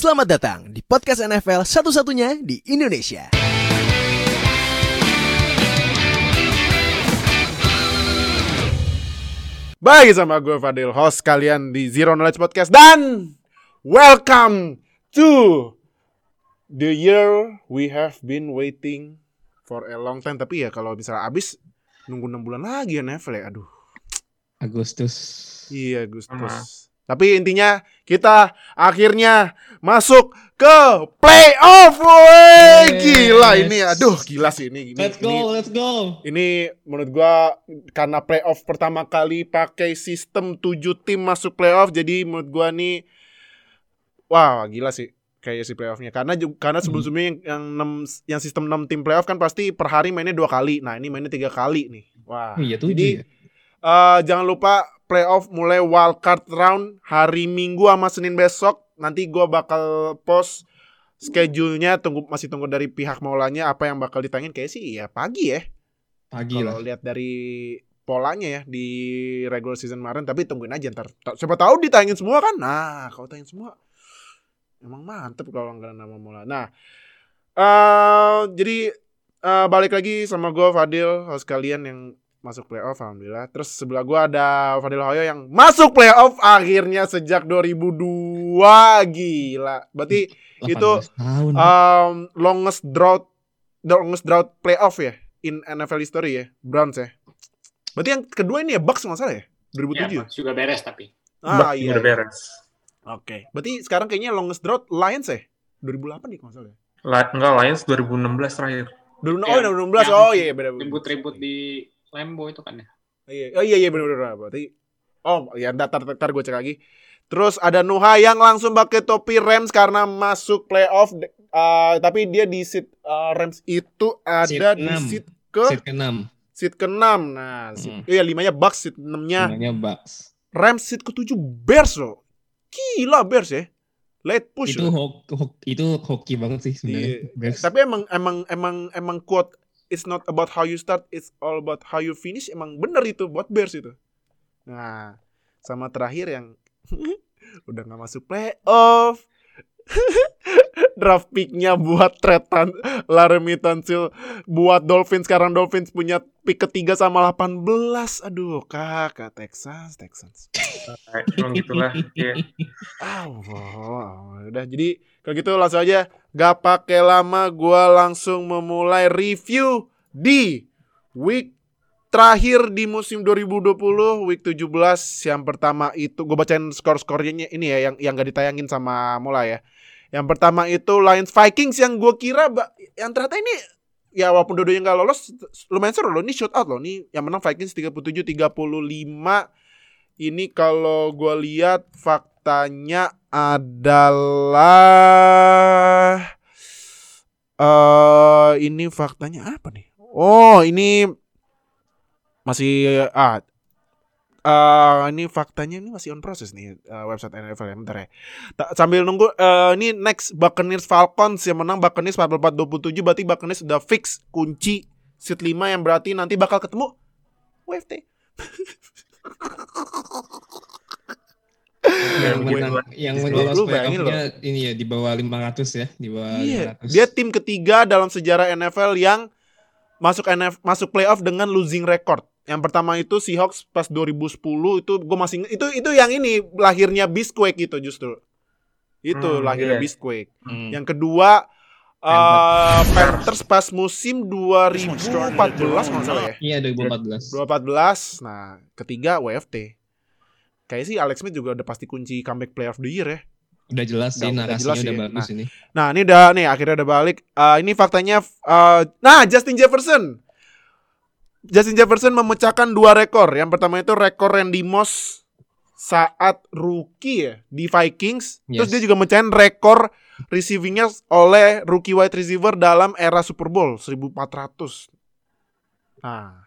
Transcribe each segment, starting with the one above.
Selamat datang di podcast NFL satu-satunya di Indonesia. Bagi sama gue Fadil, host kalian di Zero Knowledge Podcast dan welcome to the year we have been waiting for a long time. Tapi ya kalau misalnya abis nunggu 6 bulan lagi ya NFL ya, aduh. Agustus. Iya Agustus. Tapi intinya kita akhirnya masuk ke playoff, woi Yes. gila ini, aduh gila sih ini. ini Let's ini- go, let's go. Ini menurut gua karena playoff pertama kali pakai sistem 7 tim masuk playoff jadi menurut gua nih wah gila sih kayak si playoffnya karena karena sebelum-sebelumnya yang yang, enam- yang sistem 6 tim playoff kan pasti per hari mainnya dua kali. Nah, ini mainnya tiga kali nih. Wah. Iya tuh. Jadi eh, jangan lupa playoff mulai wild card round hari Minggu sama Senin besok. Nanti gua bakal post schedule-nya tunggu masih tunggu dari pihak Maulanya apa yang bakal ditangin kayak sih ya pagi ya. pagi lah. Kalau lihat dari polanya ya di regular season kemarin tapi tungguin aja ntar. Ta- Siapa tahu ditayangin semua kan. Nah, kalau tayangin semua emang mantep kalau nggak nama mula. Nah, eh jadi eh, balik lagi sama gue Fadil host kalian yang masuk playoff alhamdulillah. Terus sebelah gue ada Fadil Hoyo yang masuk playoff akhirnya sejak 2002 gila. Berarti 18 itu, tahun. um, longest drought longest drought playoff ya in NFL history ya Browns ya. Berarti yang kedua ini ya Bucks nggak salah ya 2007. Ya, juga beres tapi. ah Bucks iya. udah beres. Oke. Berarti sekarang kayaknya longest drought Lions ya 2008 nih kalau nggak salah. ya. La enggak Lions 2016 terakhir. 2000 Ya, oh 2016 yang oh iya iya beda. Ribut-ribut di Lambo itu kan ya. Iya oh iya iya benar benar berarti Oh ya ntar ntar, gue cek lagi. Terus ada Nuha yang langsung pakai topi Rams karena masuk playoff Eh, tapi dia di seat eh, Rams itu ada Seat di enam. seat ke Seat ke-6. seat ke-6. Nah, seat, Hmm. iya limanya Bucks, seat 6-nya Namanya Bucks. Rams seat ke-7 Bears loh. Gila Bears ya. Late push Itu loh. ho ho- itu hoki banget sih sebenarnya. Iya. Bears. Tapi emang emang emang emang quote it's not about how you start, it's all about how you finish. Emang bener itu buat Bears itu. Nah, sama terakhir yang udah nggak masuk playoff. Draft picknya buat tretan Laramie Tunsil buat Dolphins sekarang Dolphins punya pick ketiga sama 18 aduh kakak Texas Texans Nah, emang gitulah. Iya. Ah, wow. udah jadi kalau gitu langsung aja gak pakai lama gua langsung memulai review di week terakhir di musim 2020 week 17 yang pertama itu gue bacain skor-skornya ini ya yang yang gak ditayangin sama mulai ya. Yang pertama itu Lions Vikings yang gue kira yang ternyata ini ya walaupun dua-duanya nggak lolos lumayan seru loh ini shootout loh ini yang menang Vikings 37 35 ini kalau gue lihat faktanya adalah eh ini faktanya apa nih? Oh, ini masih ah eh, ini faktanya ini masih on process nih eh, website NFL ya, bentar ya. Sambil nunggu eh, ini next Buccaneers Falcons yang menang Buccaneers 44-27 berarti Buccaneers sudah fix kunci seat 5 yang berarti nanti bakal ketemu WFT. yang gue- menang yang lolos playoff-nya ini ya di bawah 500 ya, di bawah Iya, 500. dia tim ketiga dalam sejarah NFL yang masuk NF masuk playoff dengan losing record. Yang pertama itu Seahawks pas 2010 itu gue masih inget- itu itu yang ini lahirnya Beastquake itu justru. Itu Hmm, lahirnya iya. Beastquake. Hmm. Yang kedua eh Panthers pas musim 2014 kalau nggak salah ya. Iya 2014. 2014. Nah, ketiga WFT. Kayaknya sih Alex Smith juga udah pasti kunci comeback player of the year ya. Udah jelas sih Udah- udah narasinya jelas udah ya. bagus ini. Nah ini udah nih akhirnya udah balik. Eh, ini faktanya. eh, nah Justin Jefferson. Justin Jefferson memecahkan dua rekor. Yang pertama itu rekor Randy Moss saat rookie ya di Vikings. Terus Yes. dia juga mecahin rekor receivingnya oleh rookie wide receiver dalam era Super Bowl 1400. Nah,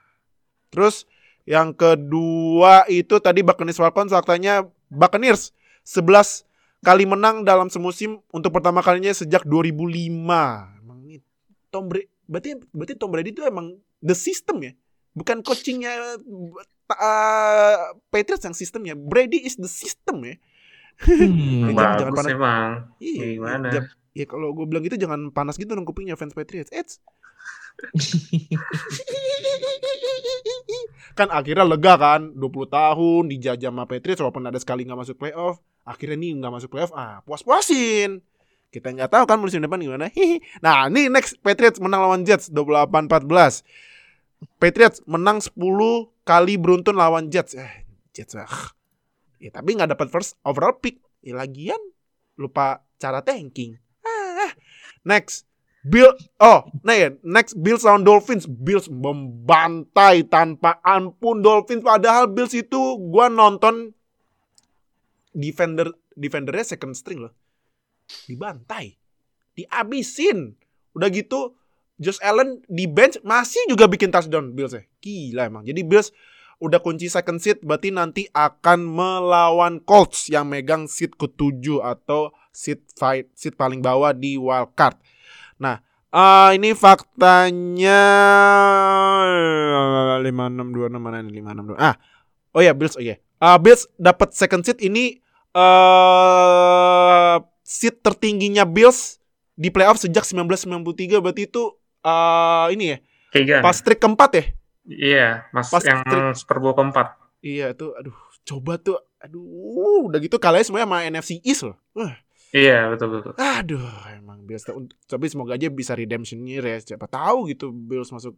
terus yang kedua itu tadi Buccaneers Falcons faktanya Buccaneers 11 kali menang dalam semusim untuk pertama kalinya sejak 2005. Emang ini Tom Brady berarti berarti Tom Brady itu emang the system ya. Bukan coachingnya uh, Patriots yang sistemnya. Brady is the system ya. Hmm. Jangan- jangan panas. emang. Iya, Gimana? Ya, ya kalau gue bilang gitu jangan panas gitu dong kupingnya fans Patriots. Eits. kan akhirnya lega kan 20 tahun dijajah sama Patriots walaupun ada sekali nggak masuk playoff akhirnya nih nggak masuk playoff ah puas-puasin kita nggak tahu kan musim depan gimana Hihi. nah nih next Patriots menang lawan Jets 28-14 Patriots menang 10 kali beruntun lawan Jets eh Jets ah. ya tapi nggak dapat first overall pick ya lagian lupa cara tanking ah. next Bill oh ya next Bills lawan Dolphins. Bills membantai tanpa ampun Dolphins. Padahal Bills itu gua nonton defender defendernya second string loh. Dibantai diabisin udah gitu Josh Allen di bench masih juga bikin touchdown Bills ya gila emang. Jadi Bills udah kunci second seat berarti nanti akan melawan Colts yang megang seat ketujuh atau seat fight seat paling bawah di wild card Nah, eh, ini faktanya 5626 mana ini 562. Ah. Oh ya, Bills. Oh iya. Ah, Bills dapat second seat ini eh seat tertingginya Bills di playoff sejak 1993 berarti itu eh ini ya, Keegan. pas streak keempat ya? Iya, Mas Pas yang trik. Super Bowl keempat. Iya, itu aduh, coba tuh aduh, udah gitu kalahnya semuanya sama NFC East loh. Wah, Iya, betul betul. Aduh, emang Bills tapi semoga aja bisa redemption year ya. Siapa tahu gitu Bills masuk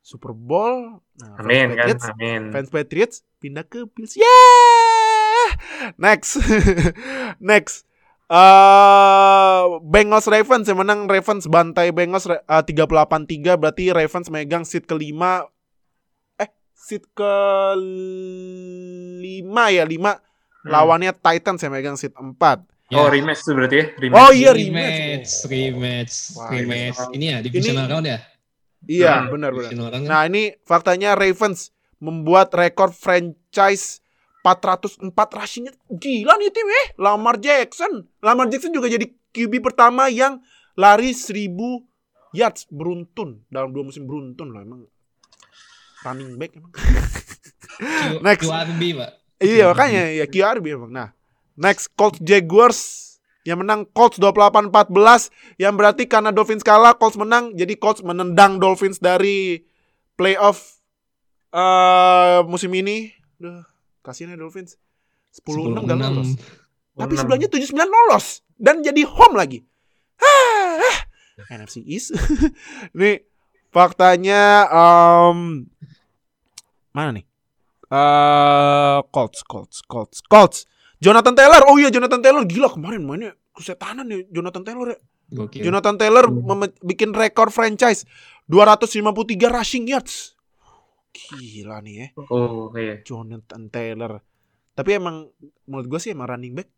Super Bowl. Nah, fans Amin kan, Patriots, amin. Fans Patriots pindah ke Bills. Yeah! Next. Next. eh Bengals Ravens yang menang Ravens bantai Bengals eh, 38-3 berarti Ravens megang seat kelima eh seat ke lima ya lima Hmm. lawannya Titans yang megang seat 4 Oh, Ya. rematch itu berarti ya? Rematch. Oh iya rematch. rematch, rematch, Wah, rematch. ini- Ini ya divisional ini- round ya? Iya, Hmm, benar benar. Round kan? Nah, ini faktanya Ravens membuat rekor franchise 404 rushing. Gila nih tim eh. Lamar Jackson. Lamar Jackson juga jadi QB pertama yang lari 1000 yards beruntun dalam dua musim beruntun loh emang. Running back emang. Q- next. QRB, Pak. iya, makanya ya QRB emang. Nah, next Colts Jaguars yang menang Colts 28-14 yang berarti karena Dolphins kalah Colts menang jadi Colts menendang Dolphins dari playoff eh musim ini. Duh, kasihan ya Dolphins. 10-6 gak 10-6. lolos. Tapi sebelahnya 7-9 lolos dan jadi home lagi. Ah, ah. NFC East. Nih faktanya em, mana nih? Eh Colts, Colts, Colts, Colts. Jonathan Taylor. Oh iya Jonathan Taylor gila kemarin mainnya kesetanan ya Jonathan Taylor ya. Gokil. Jonathan Taylor Hmm. mem- bikin rekor franchise 253 rushing yards. Gila nih ya. Oh, iya. Jonathan Taylor. Tapi emang menurut gue sih emang running back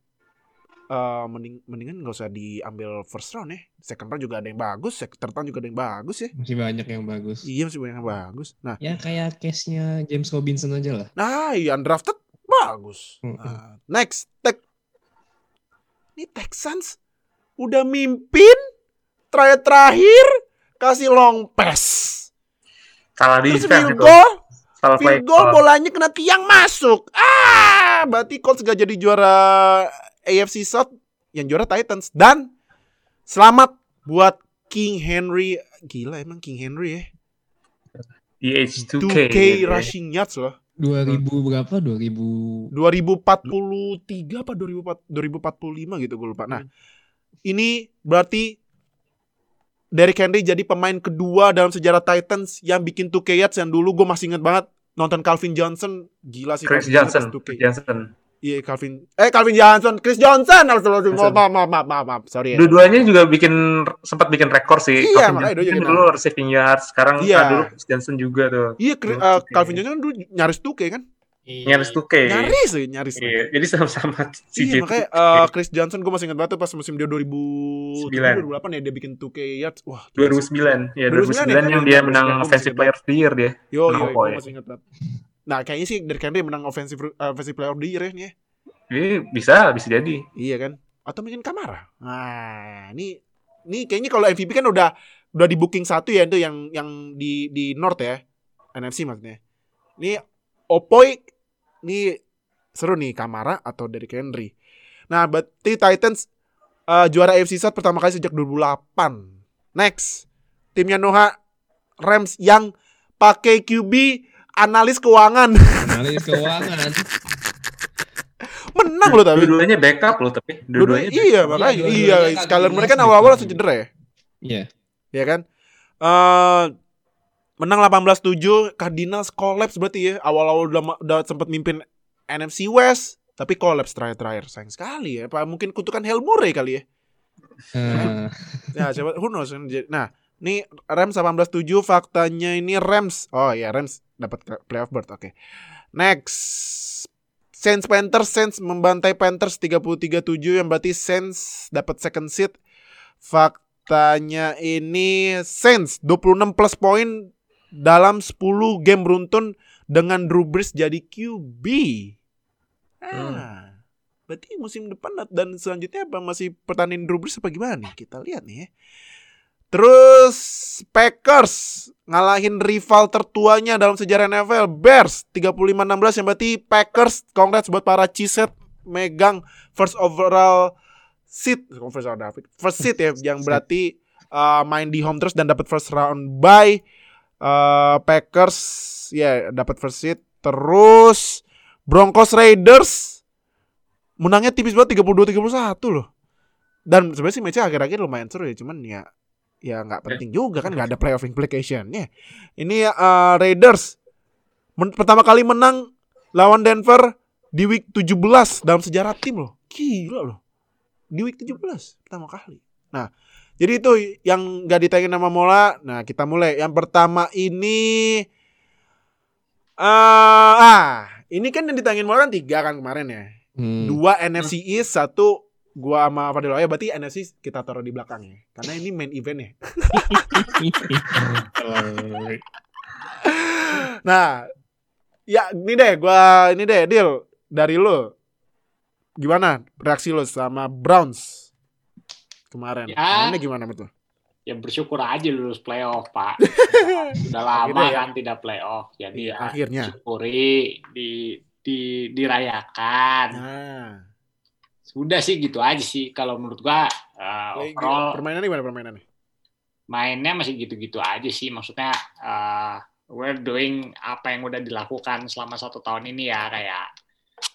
eh, mending mendingan nggak usah diambil first round ya. Second round juga ada yang bagus, third round juga ada yang bagus ya. Masih banyak yang bagus. Iya masih banyak yang bagus. Nah, Ya kayak case-nya James Robinson aja lah. nah iya undrafted bagus. Nah, next, Tex ini Texans udah mimpin terakhir terakhir kasih long pass. Salah di Terus field goal, Salah play field goal bolanya kena tiang masuk. Ah, berarti Colts gak jadi juara AFC South yang juara Titans dan selamat buat King Henry. Gila emang King Henry ya. Di H2K. 2K gitu ya. rushing yards loh. 2000 berapa? 2000 2043 apa 2004 2045 gitu gue lupa. Nah, ini berarti Derrick Henry jadi pemain kedua dalam sejarah Titans yang bikin 2K yards yang dulu gue masih inget banget nonton Calvin Johnson gila sih Chris Calvin Johnson. pas 2K. Chris Johnson. Iya Calvin eh Calvin Johnson Chris Johnson harus maaf maaf maaf maaf, maaf, maaf. sorry ya. Dua-duanya juga bikin sempat bikin rekor sih. Iya, Calvin makanya Johnson dulu nah. receiving yards, sekarang Iya. ah, dulu Chris Johnson juga tuh. Iya Chris- Dulu eh, 2K. Calvin Johnson kan dulu nyaris 2K kan? Nyaris 2K. Nyaris sih nyaris. Iya, jadi sama-sama CJ Iya makanya eh, Chris Johnson gue masih ingat banget tuh pas musim dia 2000 Sembilan. 2008 ya dia bikin 2K yards. Wah, gila sih. 2009. Ya, 2009 2009 ya? yang dia 2009, menang Offensive Player of the Year dia. Yo, yo, gue masih ingat banget. Nah, kayaknya sih Derrick Henry menang offensive uh, offensive player of the year ya nih. ya. Ini bisa, bisa jadi. Iya kan? Atau mungkin Kamara. Nah, ini ini kayaknya kalau MVP kan udah udah di booking satu ya itu yang yang di di North ya. NFC maksudnya. Ini Opoy ini seru nih Kamara atau Derrick Henry. Nah, berarti Titans eh, juara AFC South pertama kali sejak 2008. Next, timnya Noah Rams yang pakai QB analis keuangan. Analis keuangan. Menang loh tapi. Dua-duanya backup loh tapi. Dua-duanya iya makanya iya, kagak sekalian jelas mereka kan gitu. awal-awal langsung cedera ya. Iya. ya kan? Eh menang 18-7 Cardinals collapse berarti ya. Awal-awal udah udah sempat mimpin NFC West tapi collapse terakhir-terakhir. Sayang sekali ya. Apa mungkin kutukan Hail Murray kali ya. Eh, Ya, siapa who knows. Nah, ini Rams 18-7 faktanya ini Rams. Oh iya, Rams dapat playoff berth. Oke. Next. Saints Panthers Saints membantai Panthers 33-7 yang berarti Saints dapat second seed. Faktanya ini Saints 26 plus poin dalam 10 game beruntun dengan Drew Brees jadi QB. Ah. Berarti musim depan dan selanjutnya apa masih pertandingan Drew Brees apa gimana nih? Kita lihat nih ya. Terus Packers ngalahin rival tertuanya dalam sejarah NFL Bears 35-16 yang berarti Packers congrats buat para Cheesehead megang first overall seat first overall first seat ya yang berarti uh, main di home terus dan dapat first round bye. Uh, Packers ya dapat first seat terus Broncos Raiders menangnya tipis banget 32-31 loh. Dan sebenarnya sih matchnya akhir-akhir lumayan seru ya cuman ya ya nggak penting juga kan nggak ada playoff implicationnya ini uh, Raiders men- pertama kali menang lawan Denver di week 17 dalam sejarah tim loh. Gila loh. Di week 17 pertama kali. Nah jadi itu yang nggak ditayangin nama Mola. Nah kita mulai. Yang pertama ini eh ah ini kan yang ditayangin Mola kan tiga kan kemarin ya. Hmm. dua NFC East satu gua sama Fadil ya berarti NFC kita taruh di belakangnya karena ini main event ya nah ya ini deh gua ini deh deal dari lo gimana reaksi lo sama Browns kemarin Ya. ini gimana betul Ya bersyukur aja lulus playoff, Pak. Sudah lama Akhirnya ya. kan tidak playoff. Jadi Iya, ya akhirnya. syukuri di di dirayakan. nah Sudah sih gitu aja sih kalau menurut gua uh, overall permainannya gimana permainannya mainnya masih gitu-gitu aja sih. Maksudnya uh, we're doing apa yang udah dilakukan selama satu tahun ini ya kayak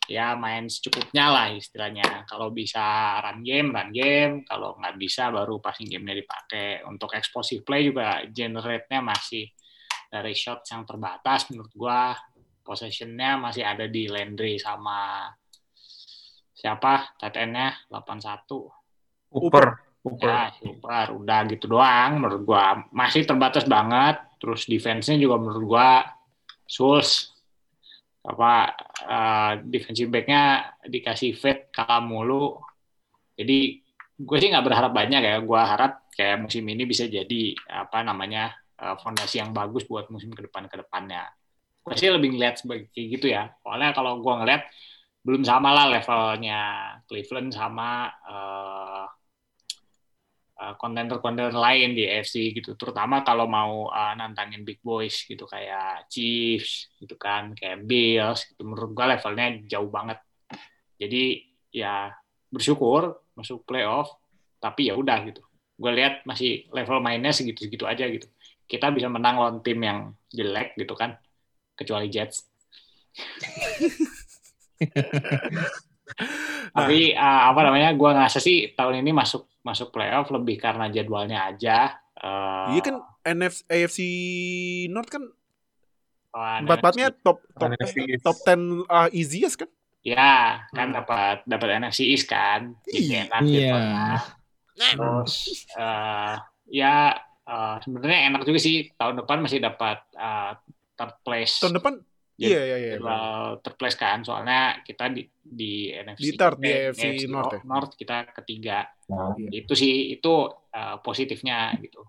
ya main secukupnya lah istilahnya. Kalau bisa run game, run game. Kalau nggak bisa baru passing game-nya dipakai. Untuk explosive play juga generate-nya masih dari shot yang terbatas menurut gua. Possession-nya masih ada di Landry sama siapa? Tight end-nya 81. Uper. Uper. Ya. Udah gitu doang menurut gua. Masih terbatas banget. Terus defense-nya juga menurut gua Souls apa eh, defensive back-nya dikasih fade kalah mulu. Jadi gue sih nggak berharap banyak ya. Gua harap kayak musim ini bisa jadi apa namanya eh, fondasi yang bagus buat musim ke depan ke depannya. Gue sih lebih ngeliat sebagai gitu ya. Soalnya kalau gua ngeliat belum sama lah levelnya. Cleveland sama uh, kontender-kontender lain di AFC gitu. Terutama kalau mau uh, nantangin big boys gitu kayak Chiefs gitu kan kayak Bills gitu. Menurut gua levelnya jauh banget. Jadi ya bersyukur masuk playoff tapi ya udah gitu. Gue lihat masih level mainnya segitu-segitu aja gitu. Kita bisa menang lawan tim yang jelek gitu kan kecuali Jets tapi uh, apa namanya gue ngerasa sih tahun ini masuk masuk playoff lebih karena jadwalnya aja Uh, iya kan NFC AFC North kan lawan empat empatnya top top NFC top 10 uh, easiest kan? Ya kan Hmm. dapat dapat NFC East kan Iya. gitu Iya. terus eh, ya eh, sebenarnya enak juga sih tahun depan masih dapat eh, third place. Tahun depan iya iya iya jadwal third place kan. Soalnya kita di di NFC Di third, di eh, AFC North ya? North kita ketiga. Iya. itu sih itu uh, positifnya gitu.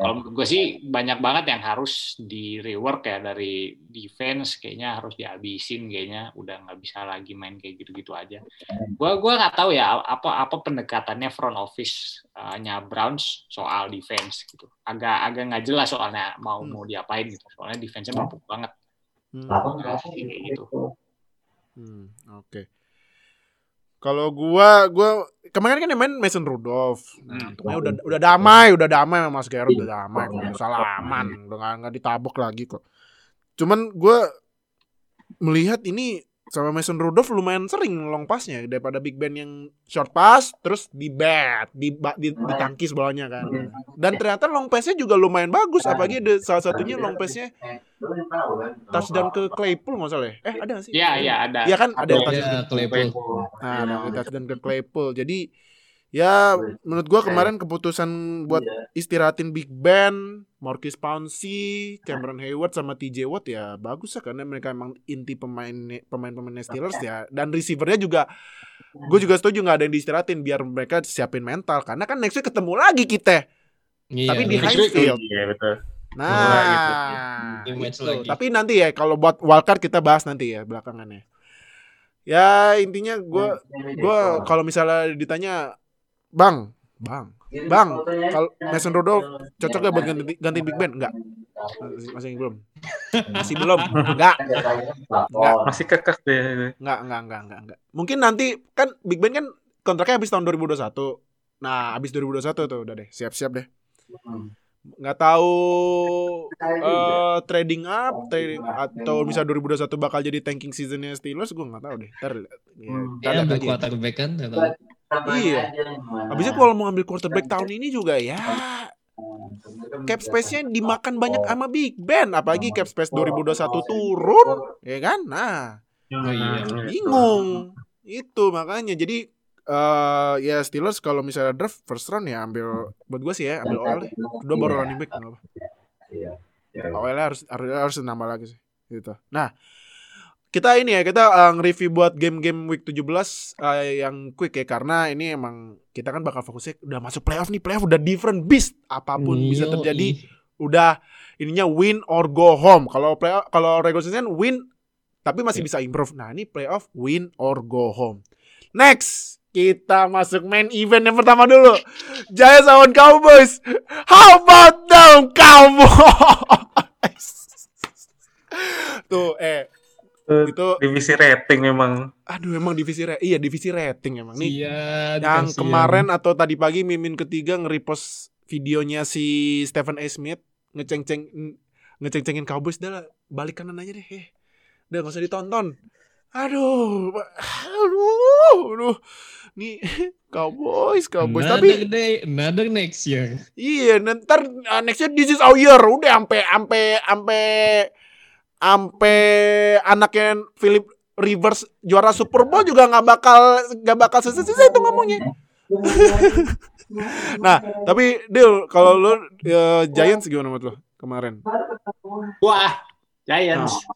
Kalau menurut gue sih banyak banget yang harus di rework ya dari defense kayaknya harus dihabisin kayaknya. Udah nggak bisa lagi main kayak gitu-gitu aja. Gue gua nggak tahu ya apa apa pendekatannya front office uh, nya Browns soal defense gitu. Agak agak nggak jelas soalnya mau Hmm. mau diapain gitu. Soalnya defense-nya bapuk banget Hmm. Ngerasa sih kayak gitu Hmm, oke. Kalau gua gua kemarin kan yang main Mason Rudolph. Nah, Hmm. udah udah damai, udah damai sama Mas Garrett udah damai kok. Nggak salah aman, udah nggak nggak ditabok lagi kok. Cuman gua melihat ini sama Mason Rudolph lumayan sering long passnya daripada Big Ben yang short pass terus di bat, di, ba- di, ditangkis bolanya kan. Dan ternyata long passnya juga lumayan bagus apalagi ada salah satunya long passnya touchdown ke Claypool nggak salah ya? Eh ada nggak sih? Iya, iya ada. Iya kan ada Ada. touchdown Ya, Claypool. Nah, ada touchdown ke Claypool. Jadi ya menurut gua kemarin keputusan buat istirahatin Big Ben, Marquis Pouncey, Cameron Hayward sama TJ Watt ya bagus ya karena mereka emang inti pemain pemain-pemain Steelers ya dan receivernya juga gue juga setuju nggak ada yang diistirahatin biar mereka siapin mental karena kan next week ketemu lagi kita. Iya, Tapi di betul. Heinz Field. Iya betul. Nah, Di match itu. lagi. tapi nanti ya kalau buat wildcard kita bahas nanti ya belakangannya. Ya intinya gue gue kalau misalnya ditanya bang. Bang. Bang kalau Mason Rudolph cocok gak buat ganti, ganti Big Ben enggak masih, masih belum. Masih belum. Enggak enggak Masih kekeh deh. enggak enggak enggak enggak enggak mungkin nanti kan Big Ben kan kontraknya habis tahun 2021 nah habis 2021 tuh udah deh. Siap-siap deh. Nggak tahu eh trading up trading atau misalnya 2021 bakal jadi tanking seasonnya Steelers gue nggak tahu deh. Ntar ya, ntar Ya, ambil aja. quarterback kan. Nggak. Iya. Habisnya kalau mau ngambil quarterback tahun ini juga ya. Cap space-nya dimakan banyak sama Big Ben apalagi cap space 2021 turun ya kan? Nah Oh iya. bingung. Itu makanya. Jadi eh ya Steelers kalau misalnya draft first round ya ambil buat gue sih ya ambil OL deh. Kedua baru running back kenapa OL harus harus harus nambah lagi sih gitu. Nah kita ini ya kita eh, nge-review buat game-game week 17 eh, yang quick ya karena ini emang kita kan bakal fokusnya udah masuk playoff nih playoff udah different beast apa pun bisa Yoi. terjadi udah ininya win or go home. Kalau playoff kalau regular season win tapi masih bisa improve. Nah ini playoff win or go home. Next kita masuk main event yang pertama dulu. Giants lawan Cowboys. How about them Cowboys? Tuh eh itu Divisi rating memang. aduh emang divisi ra- iya divisi rating emang nih Sian, yang kemarin atau tadi pagi mimin ketiga nge-repost videonya si Stephen A. Smith ngeceng-ceng ngeceng-cengin Cowboys dah lah, balik kanan aja deh eh. udah gak usah ditonton aduh aduh aduh nih Cowboys Cowboys another tapi day, another next year. iya ntar uh, nextnya this is our year udah ampe ampe ampe ampe anaknya Philip Rivers juara Super Bowl juga nggak bakal nggak bakal selesai itu ngomongnya nah tapi Dil kalau lu eh, Giants gimana menurut lu kemarin Wah, Giants.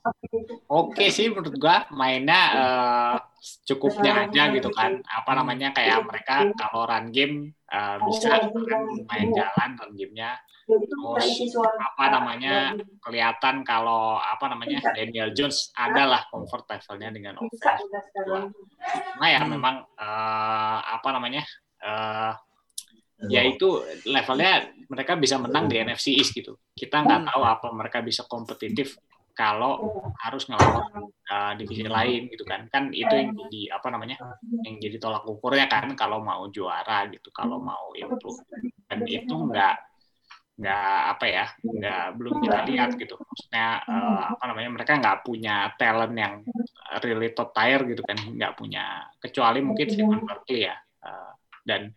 Oke sih menurut gua mainnya eh, cukupnya aja gitu kan. Apa namanya kayak mereka kalau run game eh, bisa main jalan run gamenya. Terus apa namanya kelihatan kalau apa namanya Daniel Jones adalah comfort levelnya dengan offense. Cuma ya memang eh, apa namanya eh, ya itu levelnya mereka bisa menang di NFC East gitu. Kita nggak tahu apa mereka bisa kompetitif kalau harus ngelawan uh, divisi lain gitu kan. Kan itu yang jadi apa namanya? yang jadi tolak ukurnya kan kalau mau juara gitu, kalau mau improve. Dan itu nggak nggak apa ya nggak belum kita lihat gitu. Maksudnya eh, apa namanya mereka nggak punya talent yang really top tier gitu kan nggak punya. Kecuali mungkin Stephen Barkley ya Eh, dan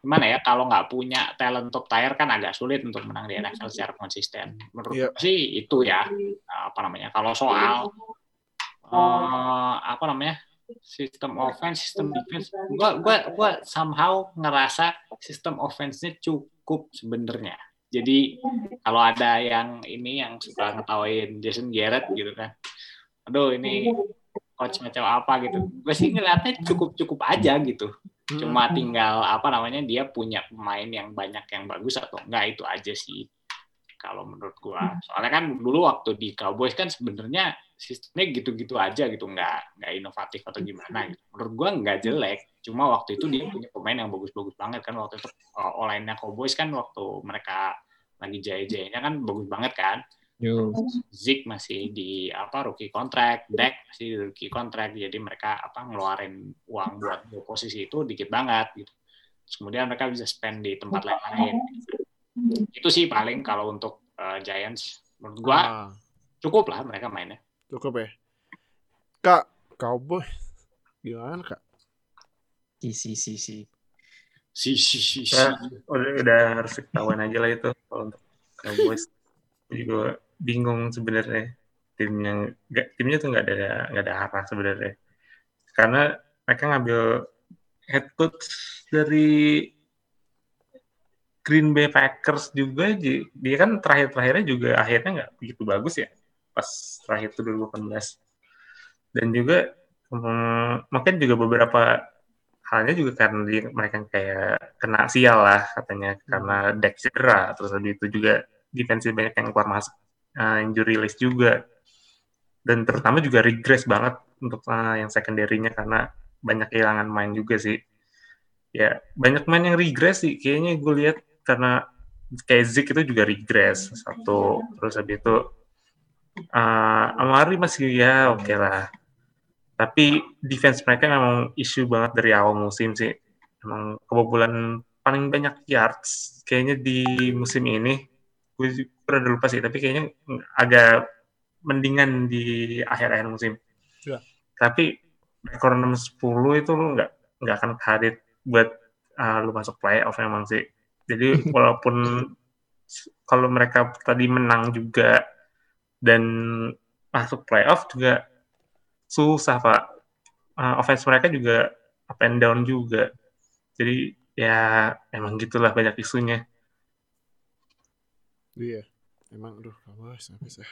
gimana ya kalau nggak punya talent top tier kan agak sulit untuk menang di NFL secara konsisten. Menurut Iya. gue sih itu ya Eh, apa namanya kalau soal eh, apa namanya sistem offense, sistem defense, gua gua gua somehow ngerasa sistem offense-nya cukup sebenarnya. Jadi kalau ada yang ini yang suka ngetawain Jason Garrett gitu kan, aduh ini coach macam apa gitu. Gue sih ngeliatnya cukup cukup aja gitu. Cuma tinggal apa namanya dia punya pemain yang banyak yang bagus atau enggak itu aja sih kalau menurut gua. Soalnya kan dulu waktu di Cowboys kan sebenarnya sistemnya gitu-gitu aja gitu, nggak nggak inovatif atau gimana gitu. Menurut gua nggak jelek, cuma waktu itu dia punya pemain yang bagus-bagus banget kan waktu itu uh, online-nya Cowboys kan waktu mereka lagi jaya-jayanya kan bagus banget kan. Yo. Zik masih di apa rookie contract, Deck masih di rookie contract, jadi mereka apa ngeluarin uang buat dua posisi itu dikit banget gitu. Terus kemudian mereka bisa spend di tempat lain-lain. Itu sih paling kalau untuk uh, Giants menurut gua Ah, cukup lah mereka mainnya. cukup ya. Kak, Cowboy gimana kak? Si si. Si si si. si. Ya, udah, udah harus ketahuan aja lah itu kalau untuk Cowboys. Juga bingung sebenarnya timnya nggak timnya tuh nggak ada nggak ada arah sebenarnya karena mereka ngambil head coach dari Green Bay Packers juga dia kan terakhir terakhirnya juga akhirnya nggak begitu bagus ya pas terakhir itu 2018 dan juga hmm, mungkin juga beberapa halnya juga karena dia, mereka kayak kena sial lah katanya karena deck cedera terus habis itu juga defensive banyak yang keluar masuk uh, injury list juga. Dan terutama juga regress banget untuk uh, yang secondary-nya karena banyak kehilangan main juga sih. Ya banyak main yang regress sih kayaknya gue lihat karena kayak Zik itu juga regress satu. Terus habis itu uh, Amari masih ya oke lah tapi defense mereka memang isu banget dari awal musim sih. Emang kebobolan paling banyak yards kayaknya di musim ini. Gue udah lupa sih tapi kayaknya agak mendingan di akhir-akhir musim. Ya. tapi rekor 6-10 itu lu nggak nggak akan kredit buat uh, lu masuk playoff memang sih. Jadi walaupun kalau mereka tadi menang juga dan masuk playoff juga susah pak Uh, offense mereka juga up and down juga jadi ya emang gitulah banyak isunya Iya. Emang aduh habis ya.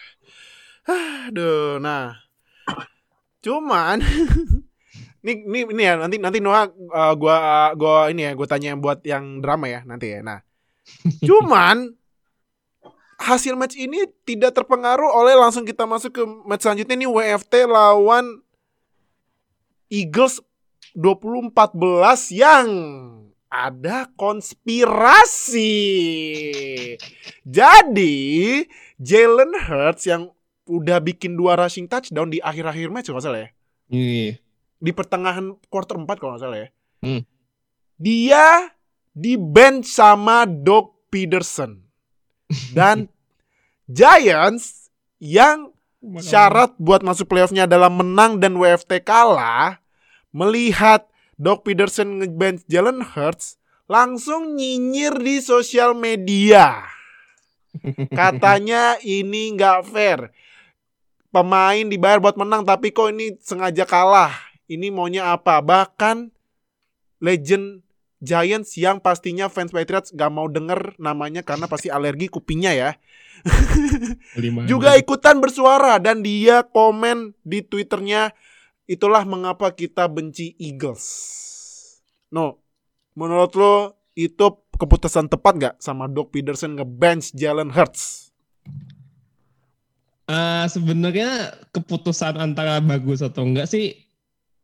Aduh, nah. Cuman ini ini ini ya nanti nanti Noah uh, gua gua ini ya gua tanya buat yang drama ya nanti ya. Nah. Cuman hasil match ini tidak terpengaruh oleh langsung kita masuk ke match selanjutnya ini WFT lawan Eagles 2014 yang ada konspirasi. Jadi Jalen Hurts yang udah bikin dua rushing touchdown di akhir-akhir match kalau salah ya. Iya. Di pertengahan quarter 4 kalau nggak salah ya. Hmm. Dia di bench sama Doug Peterson. Dan Giants yang syarat buat masuk playoffnya adalah menang dan WFT kalah, melihat Doc Peterson ngebench Jalen Hurts, langsung nyinyir di sosial media. Katanya ini nggak fair. Pemain dibayar buat menang, tapi kok ini sengaja kalah. Ini maunya apa? Bahkan legend Giants yang pastinya fans Patriots gak mau denger namanya karena pasti alergi kupingnya ya juga ikutan bersuara dan dia komen di twitternya itulah mengapa kita benci Eagles. No, menurut lo itu keputusan tepat nggak sama Doc Peterson nge-bench Jalen Hurts? Eh, sebenarnya keputusan antara bagus atau enggak sih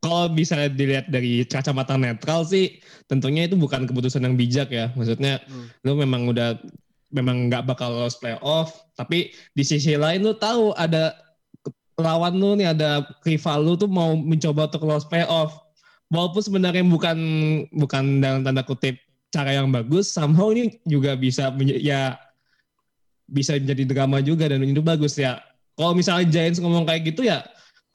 kalau bisa dilihat dari kacamata netral sih tentunya itu bukan keputusan yang bijak ya. Maksudnya Hmm. lu memang udah memang nggak bakal lolos playoff tapi di sisi lain lu tahu ada lawan lu nih ada rival lu tuh mau mencoba untuk lolos playoff. Walaupun sebenarnya bukan bukan dalam tanda kutip cara yang bagus somehow ini juga bisa ya bisa menjadi drama juga dan itu bagus ya. Kalau misalnya Giants ngomong kayak gitu ya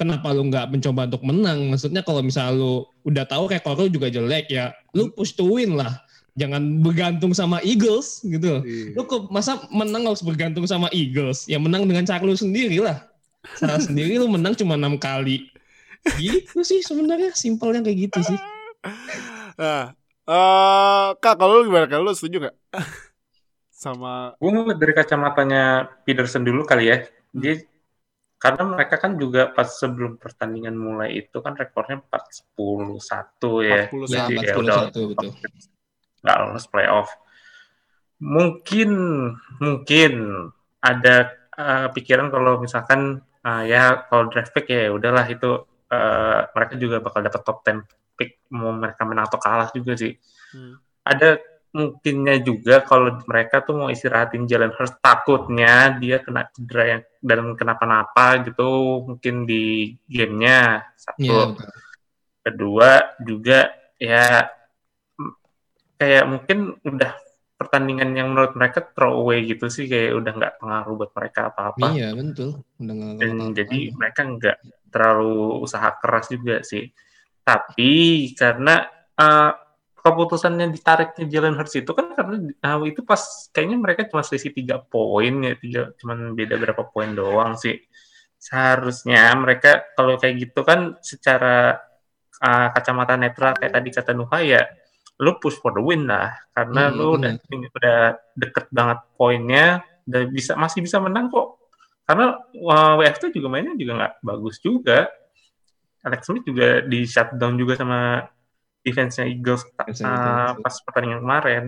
kenapa lu nggak mencoba untuk menang? Maksudnya kalau misalnya lu udah tahu rekor lu juga jelek ya lu push to win lah. Jangan bergantung sama Eagles gitu. Lu kok masa menang harus bergantung sama Eagles? Ya menang dengan cara lu sendiri lah. Salah sendiri lu menang cuma enam kali. Gitu sih sebenarnya simpelnya kayak gitu sih. Nah, eh kak kalau lu gimana? Kalau lu setuju nggak? Sama gue dari kacamatanya Peterson dulu kali ya. Dia karena mereka kan juga pas sebelum pertandingan mulai itu kan rekornya 4-10-1 ya 41? ya Jadi ya 41 udah betul nggak lolos playoff mungkin mungkin ada uh, pikiran kalau misalkan uh, ya kalau draft pick ya udahlah itu uh, mereka juga bakal dapat top 10 pick mau mereka menang atau kalah juga sih Hmm. ada mungkinnya juga kalau mereka tuh mau istirahatin Jalen Hurts takutnya dia kena cedera yang dan kenapa-napa gitu mungkin di gamenya satu Iya, betul. kedua juga ya kayak mungkin udah pertandingan yang menurut mereka throw away gitu sih kayak udah nggak pengaruh buat mereka apa-apa Iya, betul. Udah dan ngelakuin jadi apa-apa. mereka nggak terlalu usaha keras juga sih tapi karena uh, keputusannya ditariknya Jalen Hurts itu kan karena uh, itu pas kayaknya mereka cuma selisih tiga poin ya tiga cuman beda berapa poin doang sih. Seharusnya mereka kalau kayak gitu kan secara uh, kacamata netral kayak tadi kata Nuha ya lu push for the win lah. Karena Hmm, lu udah udah deket banget poinnya udah bisa masih bisa menang kok. Karena uh, WFT juga mainnya juga nggak bagus juga. Alex Smith juga di shutdown juga sama defense-nya Eagles uh, pas pertandingan kemarin.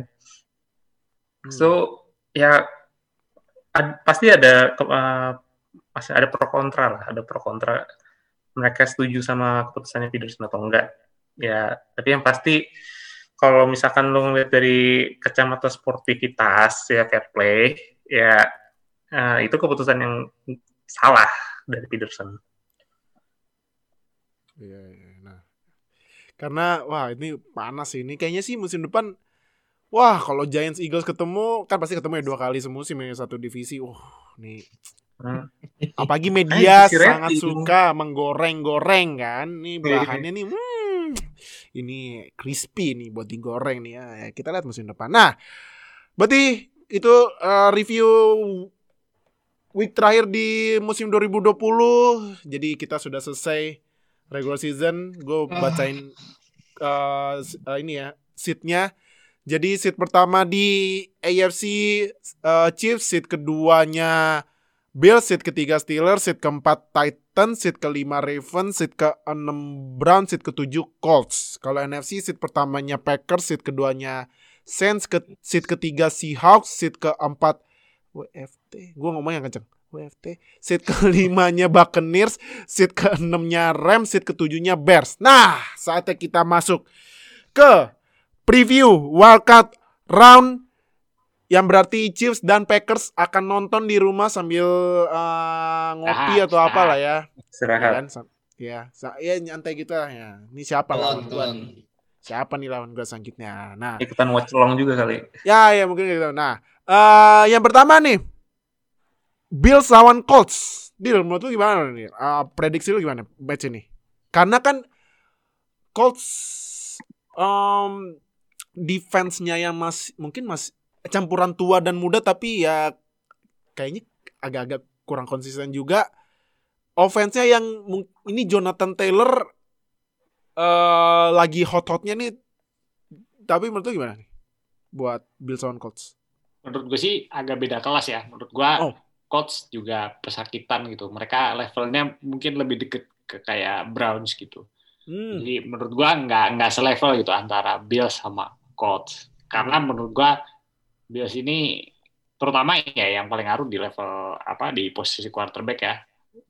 Hmm. so ya ad- pasti ada uh, pasti ada pro kontra lah ada pro kontra. Mereka setuju sama keputusannya Peterson atau enggak? Ya tapi yang pasti kalau misalkan lo ngeliat dari kacamata sportivitas ya fair play ya eh, itu keputusan yang salah dari Peterson. Iya, iya. Karena wah ini panas sih. ini. Kayaknya sih musim depan wah kalau Giants Eagles ketemu kan pasti ketemu ya dua kali semusim ya satu divisi. Wah, nih Hmm. apalagi media divisi sangat suka menggoreng-goreng kan. Nih Iya. bahannya nih hmm, ini crispy nih buat digoreng nih ya. Ya, Kita lihat musim depan. Nah, berarti itu eh, review week terakhir di musim 2020. Jadi kita sudah selesai regular season. Gue bacain eh, s- eh, ini ya seatnya. Jadi seat pertama di AFC eh, Chiefs, seat keduanya Bills, seat ketiga Steelers, seat keempat Titans, seat kelima Ravens, seat keenam Browns, seat ketujuh Colts. Kalau NFC seat pertamanya Packers, seat keduanya Saints, ke, seat ketiga Seahawks, seat keempat WFT. Gue ngomong yang kenceng. WFT. Seat kelimanya Buccaneers, seat keenamnya Rams, seat ketujuhnya Bears. Nah, saatnya kita masuk ke preview wildcard round yang berarti Chiefs dan Packers akan nonton di rumah sambil eh, ngopi Istirahat, atau apa lah ya. Ya istirahat kan? Ya, sa- ya nyantai gitu lah ya. Ini siapa gua nih? Siapa nih lawan gua selanjutnya? Nah, ikutan watch along juga kali ya ya mungkin gitu. Nah, eh yang pertama nih Bills lawan Colts. Deal, menurut lu gimana nih? Eh, prediksi lu gimana match ini? Karena kan Colts um, defense-nya yang masih mungkin masih campuran tua dan muda tapi ya kayaknya agak-agak kurang konsisten juga. Offense-nya yang ini Jonathan Taylor eh lagi hot-hotnya nih. Tapi menurut lu gimana nih? Buat Bills lawan Colts. menurut gue sih agak beda kelas ya. Menurut gue Oh. Colts juga pesakitan gitu. Mereka levelnya mungkin lebih deket ke kayak Browns gitu. Hmm. Jadi menurut gue nggak nggak selevel gitu antara Bills sama Colts. Karena menurut gue Bills ini terutama ya yang paling ngaruh di level apa di posisi quarterback ya.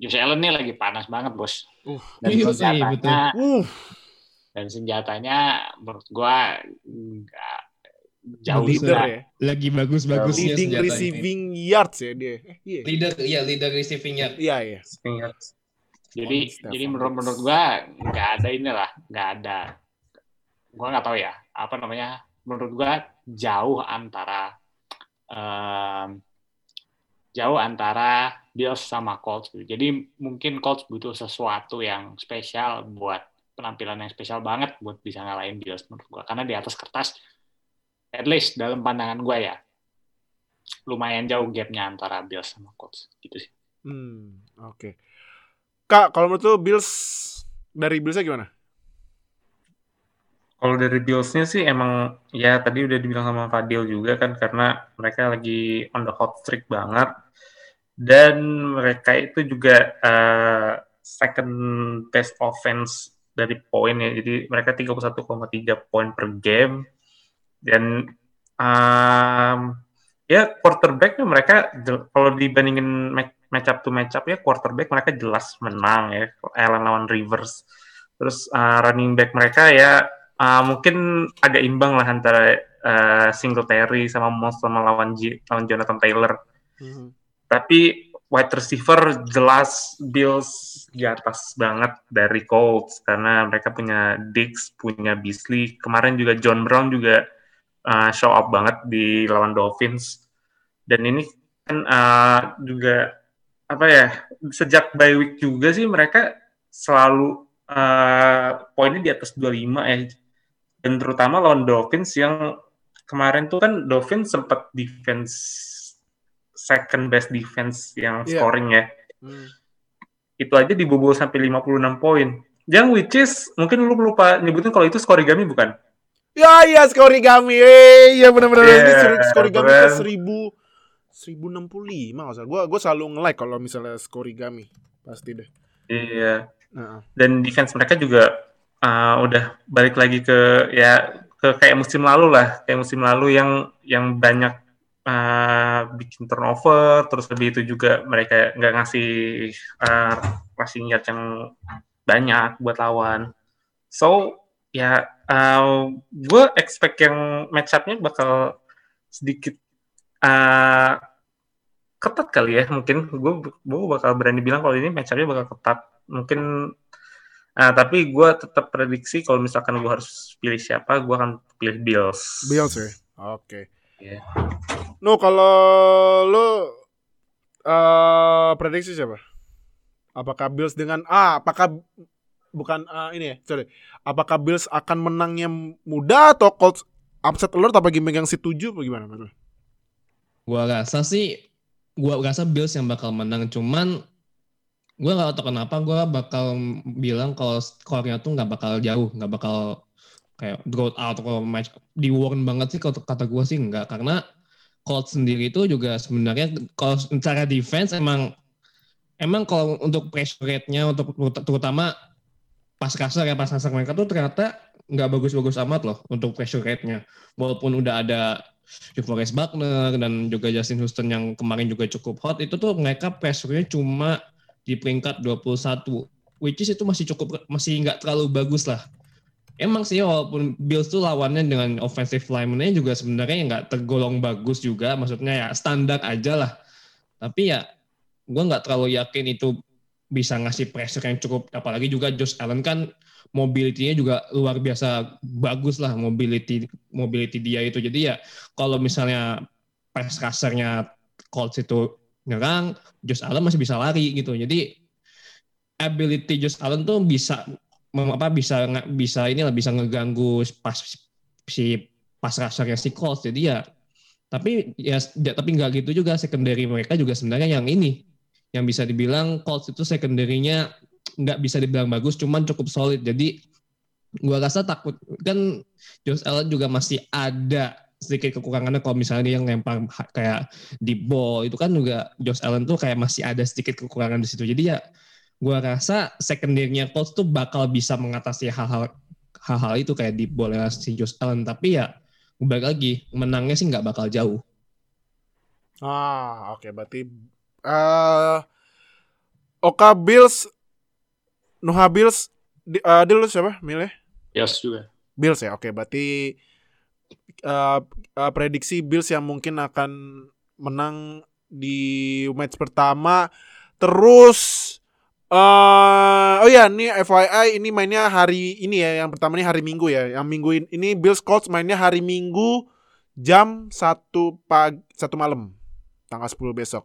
Josh Allen ini lagi panas banget bos. Uh. Dan Iya sih, senjatanya Uh, dan senjatanya menurut gua nggak jauh leader ya. Lagi bagus-bagusnya Leading senjata ini. receiving yards ya dia. Eh, iya. Leader, iya leader receiving yard. Iya, iya. Jadi Stefan jadi menurut menurut gua nggak ada inilah, nggak ada. Gua nggak tahu ya apa namanya. Menurut gua jauh antara em, jauh antara Bills sama Colts. gitu. Jadi mungkin Colts butuh sesuatu yang spesial buat penampilan yang spesial banget buat bisa ngalahin Bills menurut gua. Karena di atas kertas, at least dalam pandangan gua ya, lumayan jauh gapnya antara Bills sama Colts gitu sih. Hmm, oke. Kak, kalau menurut lu Bills dari Billsnya gimana? Kalau dari Bills-nya sih emang ya tadi udah dibilang sama Fadil juga kan karena mereka lagi on the hot streak banget dan mereka itu juga eh, second best offense dari poin ya jadi mereka 31,3 poin per game dan um, ya quarterbacknya mereka kalau dibandingin match, up to match up ya quarterback mereka jelas menang ya Allen lawan Rivers terus uh, running back mereka ya uh, mungkin agak imbang lah antara uh, Singletary sama Moss sama lawan, lawan Jonathan Taylor. Mhm. Tapi wide receiver jelas Bills di atas banget dari Colts karena mereka punya Diggs, punya Beasley. Kemarin juga John Brown juga uh, show up banget di lawan Dolphins. Dan ini kan uh, juga apa ya sejak bye week juga sih mereka selalu uh, poinnya di atas 25 ya. Dan terutama lawan Dolphins yang kemarin tuh kan Dolphins sempat defense second best defense yang Iya. scoring ya. Hmm. Itu aja dibobol sampai 56 poin. Yang which is mungkin lu lupa nyebutin kalau itu skorigami bukan? Ya iya skorigami. Eh iya benar-benar Iya, ini seri- skorigami ke 1000 1065 nggak usah. Gua gua selalu nge-like kalau misalnya skorigami. Pasti deh. Iya. Nah, Dan defense mereka juga uh, udah balik lagi ke ya ke kayak musim lalu lah, kayak musim lalu yang yang banyak uh, bikin turnover, terus lebih itu juga mereka nggak ngasih uh, passing yard yang banyak buat lawan. So ya uh, gue expect yang match up-nya bakal sedikit uh, ketat kali ya mungkin gue gue bakal berani bilang kalau ini match up-nya bakal ketat mungkin Nah, tapi gue tetap prediksi kalau misalkan gue harus pilih siapa, gue akan pilih Bills. Bills ya. Oke. Iya. No kalau lo eh prediksi siapa? Apakah Bills dengan ah apakah bukan ah, ini ya, sorry. Apakah Bills akan menangnya mudah atau Colts upset alert apa megang si 7 apa gimana menurut? Gua rasa sih, gua rasa Bills yang bakal menang. Cuman gua nggak tahu kenapa gua bakal bilang kalau skornya tuh nggak bakal jauh, nggak bakal kayak draw out atau match di warn banget sih kalau kata gua sih nggak karena Colts sendiri itu juga sebenarnya kalau secara defense emang emang kalau untuk pressure rate-nya untuk terutama pas kasar ya pas kasar mereka tuh ternyata nggak bagus-bagus amat loh untuk pressure rate-nya. Walaupun udah ada Forest Buckner dan juga Justin Houston yang kemarin juga cukup hot itu tuh mereka pressure-nya cuma di peringkat 21 which is itu masih cukup masih nggak terlalu bagus lah. Emang sih walaupun Bills tuh lawannya dengan offensive lineman-nya juga sebenarnya nggak tergolong bagus juga maksudnya ya standar aja lah. Tapi ya gue nggak terlalu yakin itu bisa ngasih pressure yang cukup. Apalagi juga Josh Allen kan mobility-nya juga luar biasa bagus lah mobility mobility dia itu. Jadi ya kalau misalnya pas kasarnya Colts itu nyerang Josh Allen masih bisa lari gitu. Jadi ability Josh Allen tuh bisa apa bisa bisa ini lah bisa ngeganggu pas si pas kasarnya si Colts. Jadi ya tapi ya ya, tapi nggak gitu juga secondary mereka juga sebenarnya yang ini yang bisa dibilang Colts itu secondary-nya nggak bisa dibilang bagus cuman cukup solid. Jadi gua rasa takut kan Josh Allen juga masih ada sedikit kekurangannya kalau misalnya dia yang lempar kayak di ball itu kan juga Josh Allen tuh kayak masih ada sedikit kekurangan di situ. Jadi ya gua rasa secondary-nya Colts tuh bakal bisa mengatasi hal-hal hal-hal itu kayak di ball si Josh Allen. Tapi ya balik lagi menangnya sih nggak bakal jauh. Ah, oke berarti eh Oka Bills Nuha Bills di, eh, Dil lu siapa milih? Bills juga. Bills ya. Oke, berarti eh, eh, prediksi Bills yang mungkin akan menang di match pertama. Terus eh oh ya, ini FYI ini mainnya hari ini ya. Yang pertama ini hari Minggu ya. Yang minggu in- ini Bills Colts mainnya hari Minggu jam 1 pagi 1 malam. Tanggal 10 besok.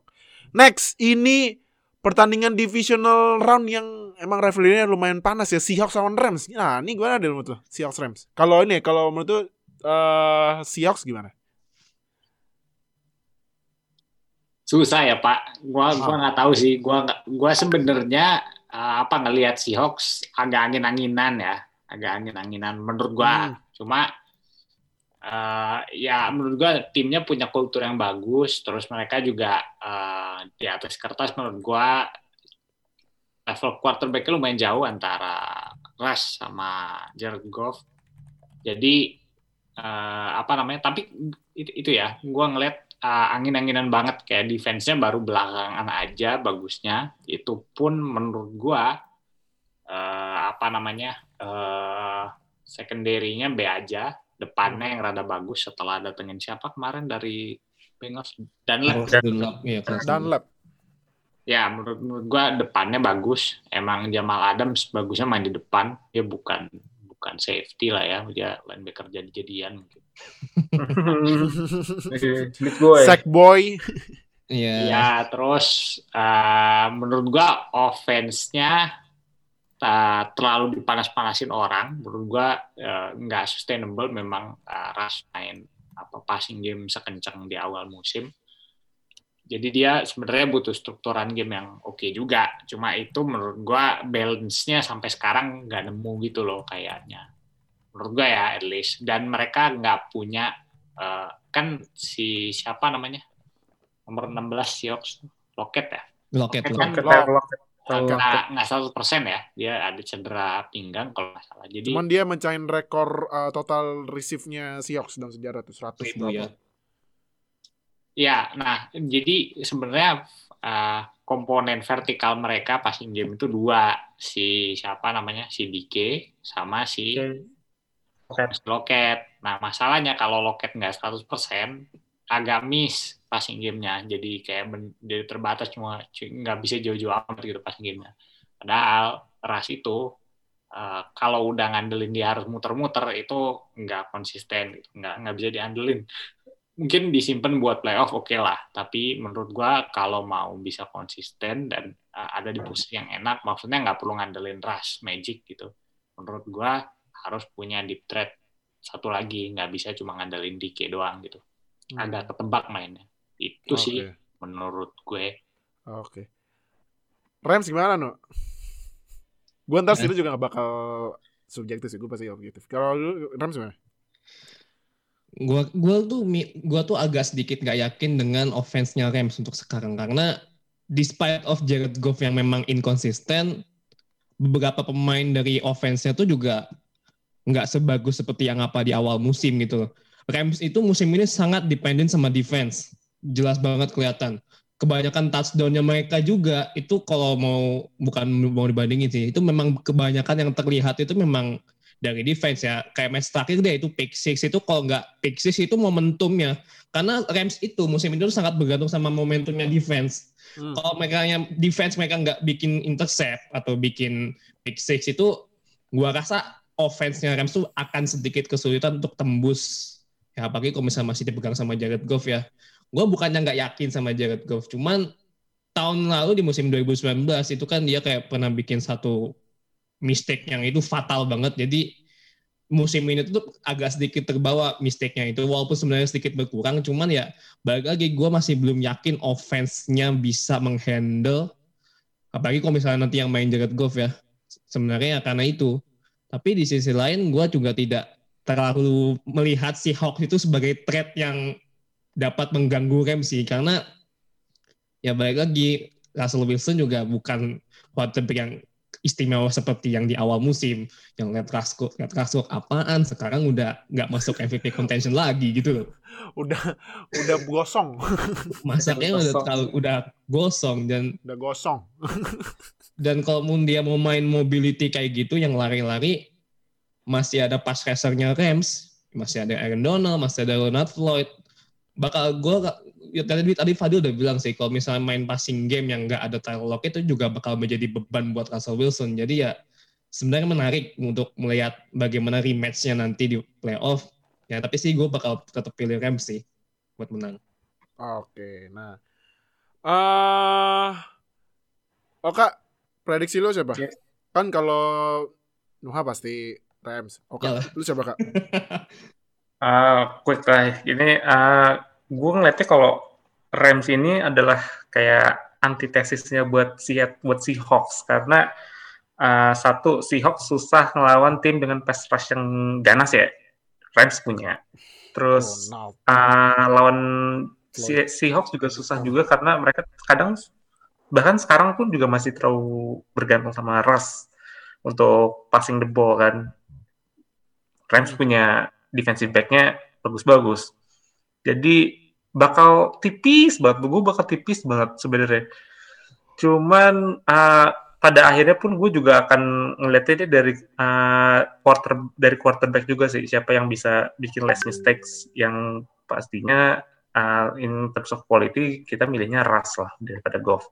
Next, ini pertandingan divisional round yang emang rivalry-nya lumayan panas ya Seahawks lawan Rams. Nah, ini gimana deh menurut lo? Seahawks Rams. Kalau ini kalau menurut lo eh Seahawks gimana? Susah ya Pak. Gua gua Ah. nggak tahu sih. Gua gua sebenarnya eh, apa ngelihat Seahawks agak angin-anginan ya, agak angin-anginan menurut gua. Hmm. Cuma eh, ya menurut gua timnya punya kultur yang bagus. Terus mereka juga eh, di atas kertas menurut gua level quarterback lumayan jauh antara Rush sama Jared Goff. Jadi eh, apa namanya? Tapi itu, itu ya, gua ngeliat uh, angin-anginan banget kayak defense-nya baru belakangan aja bagusnya itu pun menurut gua uh, apa namanya uh, secondary-nya B aja depannya yang rada bagus setelah datengin siapa kemarin dari Bengals Dunlap. Dunlap, iya, kalau Dunlap. Ya, menurut, menurut gua depannya bagus. Emang Jamal Adams bagusnya main di depan. Dia bukan bukan safety lah ya. Dia linebacker jadi-jadian mungkin. Big boy. Sack boy. Iya. Ya, terus eh, menurut gua offense-nya eh, terlalu dipanas-panasin orang. Menurut gua eh, nggak sustainable memang eh, Rush main apa passing game sekencang di awal musim. Jadi dia sebenarnya butuh strukturan game yang oke juga. Cuma itu menurut gua balance-nya sampai sekarang nggak nemu gitu loh kayaknya. Menurut gua ya at least. Dan mereka nggak punya eh, kan si siapa namanya nomor 16 Seahawks Loket ya. Loket, Loket loket. kan Loket, loket. Nggak nggak seratus persen ya. Dia ada cedera pinggang kalau nggak salah. Jadi Cuman dia mencahin rekor uh, total receive-nya Seahawks dalam sejarah tuh 100 Itu ya. berapa. ya, nah jadi sebenarnya uh, komponen vertikal mereka passing game itu dua si siapa namanya si DK sama si Oke. Loket. Nah masalahnya kalau Loket nggak 100% agak miss passing gamenya. Jadi kayak ben- jadi terbatas cuma cu- nggak bisa jauh-jauh amat gitu passing gamenya. Padahal ras itu eh, kalau udah ngandelin dia harus muter-muter itu nggak konsisten gitu. nggak nggak bisa diandelin. Mungkin disimpan buat playoff oke lah. Tapi menurut gua kalau mau bisa konsisten dan eh, ada di posisi yang enak maksudnya nggak perlu ngandelin rush magic gitu. Menurut gua harus punya deep threat satu lagi. Nggak bisa cuma ngandelin DK doang gitu Hmm. agak ketebak mainnya itu Oke. sih menurut gue Oke. Rams gimana, no? Gue ntar Eh. situ juga gak bakal subjektif sih, gue pasti objektif. Kalau lu Rams gimana? Gua gua tuh mi- gua tuh agak sedikit nggak yakin dengan offense-nya Rams untuk sekarang karena despite of Jared Goff yang memang inkonsisten, beberapa pemain dari offense-nya tuh juga nggak sebagus seperti yang apa di awal musim gitu loh. Rams itu musim ini sangat dependent sama defense. Jelas banget kelihatan. Kebanyakan touchdown-nya mereka juga itu kalau mau bukan mau dibandingin sih, itu memang kebanyakan yang terlihat itu memang dari defense ya. Kayak match terakhir dia itu pick six itu kalau nggak pick six itu momentumnya. Karena Rams itu musim ini sangat bergantung sama momentumnya defense. Hmm. Kalau mereka yang defense mereka nggak bikin intercept atau bikin pick six itu gua rasa offense-nya Rams tuh akan sedikit kesulitan untuk tembus ya apalagi kalau misalnya masih dipegang sama Jared Goff ya. Gua bukannya nggak yakin sama Jared Goff, cuman tahun lalu di musim 2019 itu kan dia kayak pernah bikin satu mistake yang itu fatal banget. Jadi musim ini tuh agak sedikit terbawa mistake-nya itu walaupun sebenarnya sedikit berkurang cuman ya balik lagi gue masih belum yakin offense-nya bisa menghandle apalagi kalau misalnya nanti yang main Jared Goff ya sebenarnya ya karena itu tapi di sisi lain gue juga tidak terlalu melihat si Hawks itu sebagai threat yang dapat mengganggu Ramsey karena ya balik lagi Russell Wilson juga bukan quarterback yang istimewa seperti yang di awal musim. Yang lihat Raskok, lihat Raskok apaan sekarang udah nggak masuk MVP contention lagi gitu loh. Udah udah gosong, masaknya udah terlalu udah gosong dan udah gosong. dan kalau dia mau main mobility kayak gitu yang lari-lari masih ada pass rusher-nya Rams masih ada Aaron Donald masih ada Leonard Floyd bakal gue ya, tadi tadi Fadil udah bilang sih kalau misalnya main passing game yang nggak ada Tyler Lockett itu juga bakal menjadi beban buat Russell Wilson jadi ya sebenarnya menarik untuk melihat bagaimana rematch-nya nanti di playoff ya tapi sih gue bakal tetap pilih Rams sih buat menang Oke, nah. eh Oh kak, prediksi lu siapa? Ya. Kan kalau Nuha pasti Rams. Oke, Yalah. lu siapa kak? Ah, quick lah. Ini ah, gue ngeliatnya kalau Rams ini adalah kayak antitesisnya buat si buat Seahawks karena ah, satu Seahawks susah ngelawan tim dengan pass rush yang ganas ya. Rams punya. Terus Ronald. ah, lawan si Seahawks juga susah juga karena mereka kadang bahkan sekarang pun juga masih terlalu bergantung sama Russ untuk passing the ball kan. Rams punya defensive back-nya bagus-bagus. Jadi bakal tipis banget, gue bakal tipis banget sebenarnya. Cuman uh, pada akhirnya pun gue juga akan ngeliatnya dari uh, quarter dari quarterback juga sih siapa yang bisa bikin less mistakes yang pastinya uh, in terms of quality kita milihnya Russ lah daripada Goff.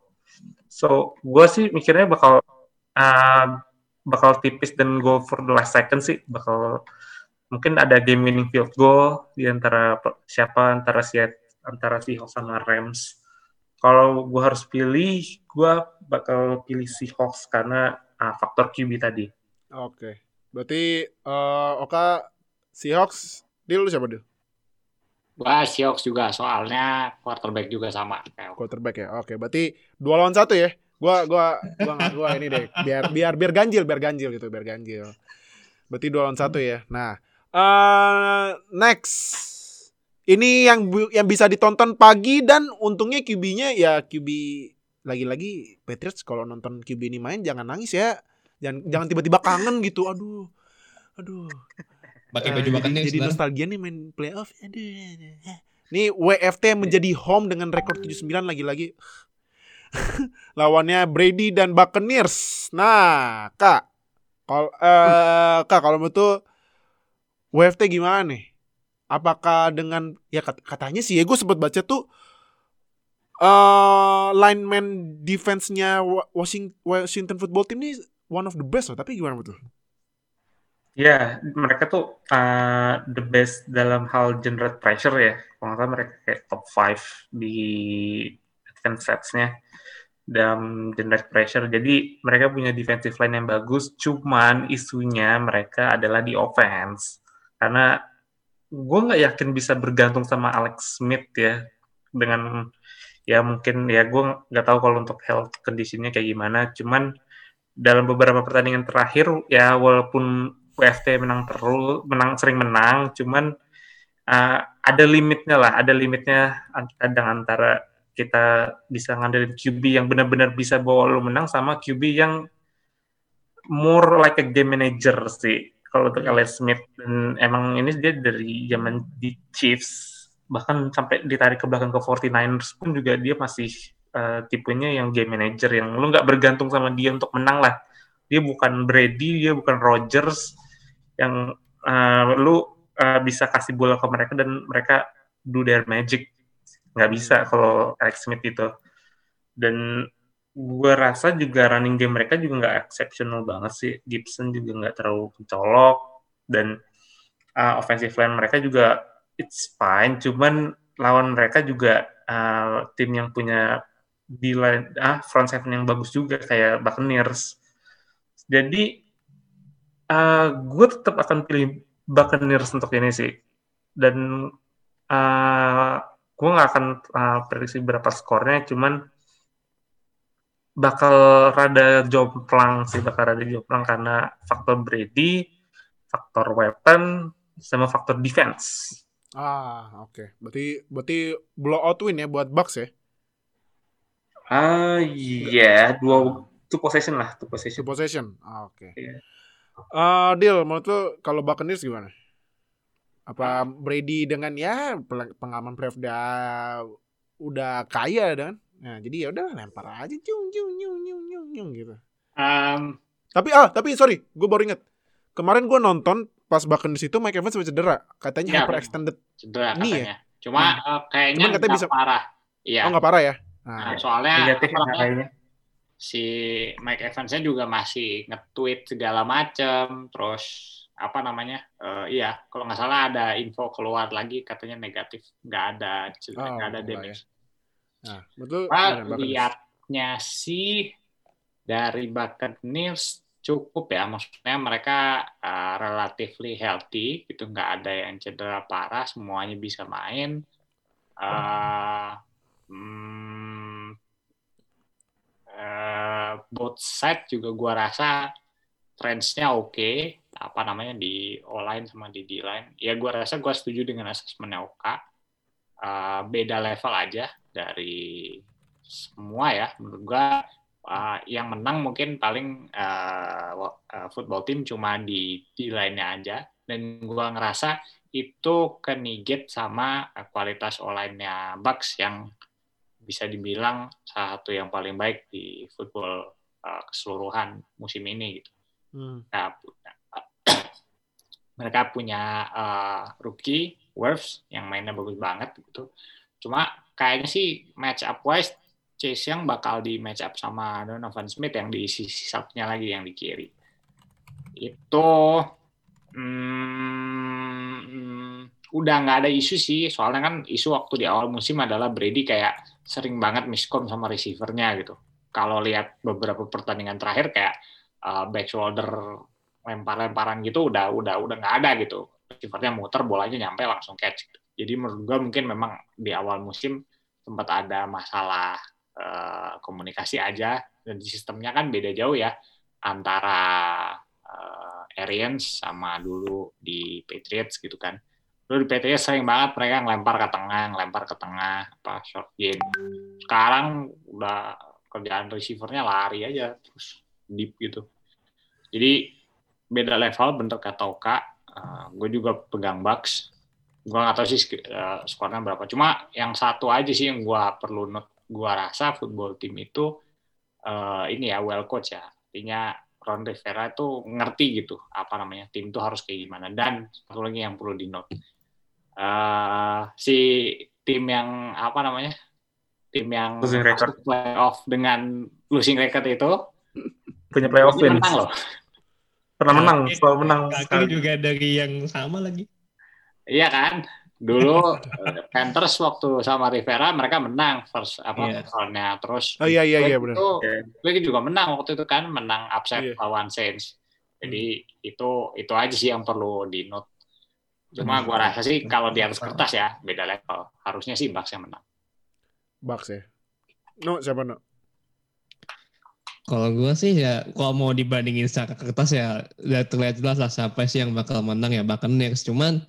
So gue sih mikirnya bakal uh, bakal tipis dan go for the last second sih bakal mungkin ada game winning field goal di antara siapa antara si antara Seahawks sama Rams kalau gue harus pilih, gue bakal pilih Seahawks karena uh, faktor QB tadi. Oke. Okay. Berarti uh, Oka Seahawks, dia lu siapa dia? Gua Seahawks juga, soalnya quarterback juga sama. Quarterback ya. Oke, okay. berarti dua lawan satu ya. Gua gua gua gua ini deh. Biar biar biar ganjil, biar ganjil gitu, biar ganjil. Berarti dua lawan satu ya. Nah, uh, next ini yang yang bisa ditonton pagi dan untungnya QB-nya ya QB lagi-lagi Patriots kalau nonton QB ini main jangan nangis ya. Jangan jangan tiba-tiba kangen gitu. Aduh. Aduh. Pakai baju uh, jadi, jadi nostalgia nih main playoff. Aduh. Nih WFT menjadi home dengan rekor 79 lagi-lagi. Lawannya Brady dan Buccaneers. Nah, Kak. Kalau uh, Kak kalau menurut WFT gimana nih? apakah dengan ya katanya sih ya gue sempat baca tuh uh, lineman defense-nya Washington, football team ini one of the best loh, tapi gimana betul? Ya, mereka tuh uh, the best dalam hal generate pressure ya. Kalau mereka kayak top 5 di advance stats-nya dalam generate pressure. Jadi mereka punya defensive line yang bagus, cuman isunya mereka adalah di offense. Karena gue nggak yakin bisa bergantung sama Alex Smith ya dengan ya mungkin ya gue nggak tahu kalau untuk health conditionnya kayak gimana cuman dalam beberapa pertandingan terakhir ya walaupun WFT menang terus menang sering menang cuman uh, ada limitnya lah ada limitnya kadang antara kita bisa ngandelin QB yang benar-benar bisa bawa lo menang sama QB yang more like a game manager sih. Kalau untuk Alex Smith dan emang ini dia dari zaman di Chiefs bahkan sampai ditarik ke belakang ke 49ers pun juga dia masih uh, tipenya yang game manager yang lu nggak bergantung sama dia untuk menang lah. Dia bukan Brady dia bukan Rodgers yang uh, lu uh, bisa kasih bola ke mereka dan mereka do their magic nggak bisa kalau Alex Smith itu dan gue rasa juga running game mereka juga nggak exceptional banget sih. Gibson juga nggak terlalu mencolok dan uh, offensive line mereka juga it's fine. Cuman lawan mereka juga uh, tim yang punya di line ah front seven yang bagus juga kayak Buccaneers. Jadi uh, gue tetap akan pilih Buccaneers untuk ini sih. Dan uh, gue nggak akan uh, prediksi berapa skornya, cuman bakal rada jomplang sih bakal rada jomplang karena faktor Brady, faktor weapon, sama faktor defense. Ah, oke. Okay. Berarti berarti blowout win ya buat Bucks ya? Ah, iya, yeah. dua two possession lah, two possession. Two possession. Ah, oke. Okay. Iya. Yeah. Uh, deal, menurut lo kalau Buccaneers gimana? Apa Brady dengan ya pengalaman playoff udah udah kaya dan Nah, jadi ya udah lempar aja cung cung cung cung cung cung gitu. Um, tapi ah, tapi sorry, gue baru inget. Kemarin gue nonton pas bahkan di situ Mike Evans sampai cedera, katanya ya, hyper extended. Cedera Ini katanya. Ya? Cuma hmm. uh, kayaknya Cuman katanya bisa parah. Iya. Oh, nggak parah ya? Nah, nah soalnya kayaknya. si Mike Evansnya juga masih nge-tweet segala macem, terus apa namanya? Uh, iya, kalau nggak salah ada info keluar lagi katanya negatif, nggak ada nggak oh, ada damage. Ya. Nah, betul. Nah, lihatnya sih dari Buccaneers cukup ya, maksudnya mereka uh, relatively healthy, gitu nggak ada yang cedera parah, semuanya bisa main. Uh, hmm, uh, both side juga gua rasa trendsnya oke, okay. Apa namanya di O-line sama di D-line. Ya gua rasa gua setuju dengan asesmennya Oka. Uh, beda level aja dari semua ya menurut gua uh, yang menang mungkin paling uh, uh, football team cuma di di lainnya aja dan gua ngerasa itu kenigit sama kualitas online-nya Bucks yang bisa dibilang salah satu yang paling baik di football uh, keseluruhan musim ini gitu. Hmm. Nah, mereka punya uh, rookie Wirfs yang mainnya bagus banget gitu. Cuma kayaknya sih match up wise Chase Young bakal di match up sama Donovan Smith yang di sisi satunya lagi yang di kiri. Itu hmm, udah nggak ada isu sih, soalnya kan isu waktu di awal musim adalah Brady kayak sering banget miscom sama receivernya gitu. Kalau lihat beberapa pertandingan terakhir kayak uh, back shoulder lempar-lemparan gitu udah udah udah nggak ada gitu. Receivernya muter bolanya nyampe langsung catch. Jadi menurut gue mungkin memang di awal musim sempat ada masalah uh, komunikasi aja dan sistemnya kan beda jauh ya antara uh, Arians sama dulu di Patriots gitu kan. Dulu di Patriots sering banget mereka ngelempar ke tengah, ngelempar ke tengah, apa short game. Sekarang udah kerjaan receivernya lari aja terus deep gitu. Jadi beda level bener kata Oka. Uh, gue juga pegang Bucks. Gue nggak tahu sih uh, skornya berapa. Cuma yang satu aja sih yang gue perlu note. Gue rasa football team itu uh, ini ya well coach ya. Artinya Ron Rivera itu ngerti gitu apa namanya tim itu harus kayak gimana dan satu lagi yang perlu di note uh, si tim yang apa namanya tim yang losing record playoff dengan losing record itu punya playoff win menang loh pernah menang selalu menang kaki juga dari yang sama lagi. Iya kan? Dulu Panthers waktu sama Rivera mereka menang first apa yeah. roundnya terus oh iya iya iya benar. itu gue juga menang waktu itu kan menang upset yeah. lawan Saints. Jadi hmm. itu itu aja sih yang perlu di note cuma gue rasa sih kalau di atas kertas ya beda level. Harusnya sih Bucks yang menang. Bucks ya. No siapa no kalau gue sih ya kalau mau dibandingin secara kertas ya udah terlihat jelas lah siapa sih yang bakal menang ya bahkan next cuman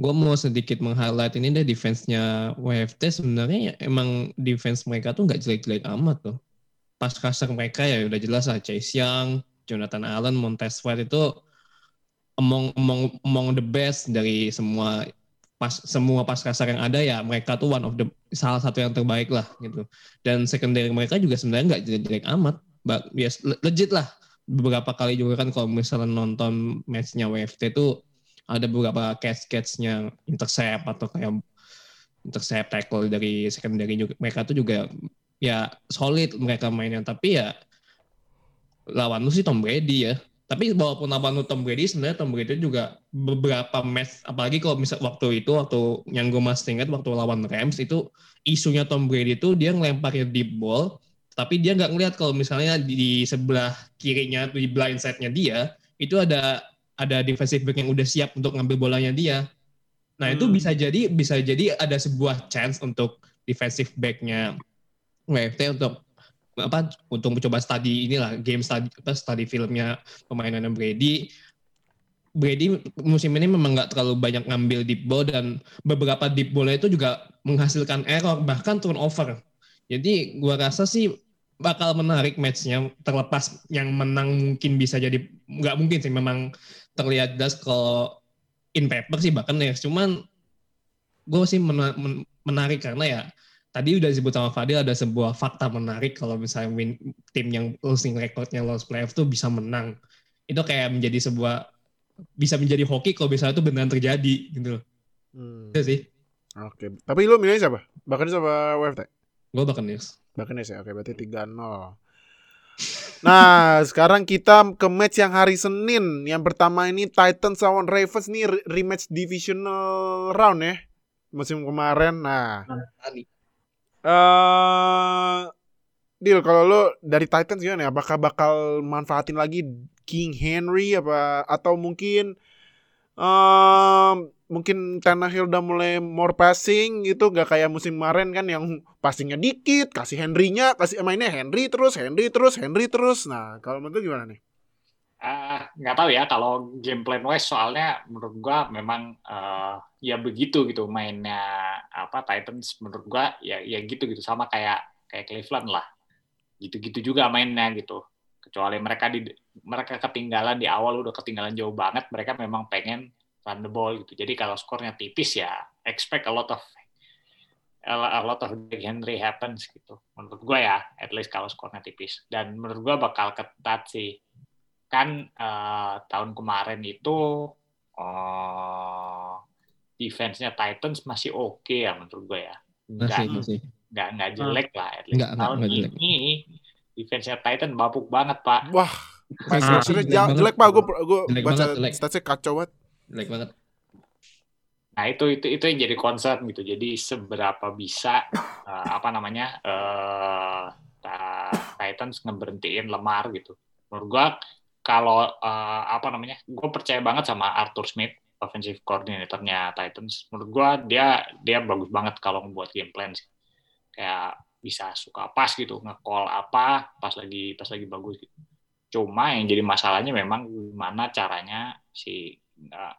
gue mau sedikit meng-highlight ini deh defense-nya WFT sebenarnya ya emang defense mereka tuh nggak jelek-jelek amat tuh. Pas kasar mereka ya udah jelas lah Chase Young, Jonathan Allen, Montez Sweat itu among among among the best dari semua pas semua pas kasar yang ada ya mereka tuh one of the salah satu yang terbaik lah gitu. Dan secondary mereka juga sebenarnya nggak jelek-jelek amat. But, yes, legit lah. Beberapa kali juga kan kalau misalnya nonton matchnya WFT tuh ada beberapa catch-catchnya intercept atau kayak intercept tackle dari secondary juga mereka tuh juga ya solid mereka mainnya tapi ya lawan lu sih Tom Brady ya tapi walaupun lawan lu Tom Brady sebenarnya Tom Brady juga beberapa match apalagi kalau misal waktu itu waktu yang gue masih ingat waktu lawan Rams itu isunya Tom Brady itu dia ngelemparin deep ball tapi dia nggak ngeliat kalau misalnya di, di sebelah kirinya di blind side-nya dia itu ada ada defensive back yang udah siap untuk ngambil bolanya dia. Nah hmm. itu bisa jadi bisa jadi ada sebuah chance untuk defensive backnya WFT untuk apa untuk mencoba study inilah game study apa study filmnya pemainan Brady. Brady musim ini memang nggak terlalu banyak ngambil deep ball dan beberapa deep ball itu juga menghasilkan error bahkan turnover. Jadi gua rasa sih bakal menarik matchnya terlepas yang menang mungkin bisa jadi nggak mungkin sih memang terlihat jelas kalau in paper sih bahkan ya. Cuman gue sih menarik karena ya tadi udah disebut sama Fadil ada sebuah fakta menarik kalau misalnya win, tim yang losing recordnya lost playoff tuh bisa menang. Itu kayak menjadi sebuah bisa menjadi hoki kalau misalnya itu beneran terjadi gitu hmm. itu sih. Oke okay. tapi lu milih siapa? Bahkan sama WFT gue Buccaneers Buccaneers ya oke berarti tiga nol Nah, sekarang kita ke match yang hari Senin. Yang pertama ini Titans lawan Ravens nih rematch divisional round ya. Musim kemarin. Nah. Uh, Deal, kalau lo dari Titans gimana ya? Apakah bakal manfaatin lagi King Henry apa atau mungkin mungkin Tannehill udah mulai more passing gitu gak kayak musim kemarin kan yang passingnya dikit kasih Henry-nya kasih mainnya Henry terus Henry terus Henry terus. Nah kalau menurut gimana nih? Uh, nggak tahu ya kalau game plan wise soalnya menurut gua memang uh, ya begitu gitu mainnya apa Titans menurut gua ya ya gitu gitu sama kayak kayak Cleveland lah. Gitu-gitu juga mainnya gitu kecuali mereka di mereka ketinggalan di awal udah ketinggalan jauh banget mereka memang pengen run the ball gitu. Jadi kalau skornya tipis ya expect a lot of a, lot of Derrick Henry happens gitu. Menurut gue ya, at least kalau skornya tipis. Dan menurut gue bakal ketat sih. Kan eh, tahun kemarin itu eh, defense-nya Titans masih oke ya menurut gue ya. Nggak, Masih, masih. nggak, nggak jelek lah. At least Nggak, nggak, tahun nggak jelek. Ini defense-nya Titan bapuk banget, Pak. Wah, Pass Ah, rusher-nya jelek jelek pak, gue gue baca jelek. statsnya kacau banget. Jelek banget. Nah itu itu itu yang jadi concern gitu. Jadi seberapa bisa eh, apa namanya eh ta- Titans ngeberhentiin Lemar gitu. Menurut gua kalau eh, apa namanya, gue percaya banget sama Arthur Smith, offensive coordinatornya Titans. Menurut gua dia dia bagus banget kalau membuat game plan sih. Kayak bisa suka pas gitu, nge-call apa pas lagi pas lagi bagus gitu. Cuma yang jadi masalahnya memang gimana caranya si eh,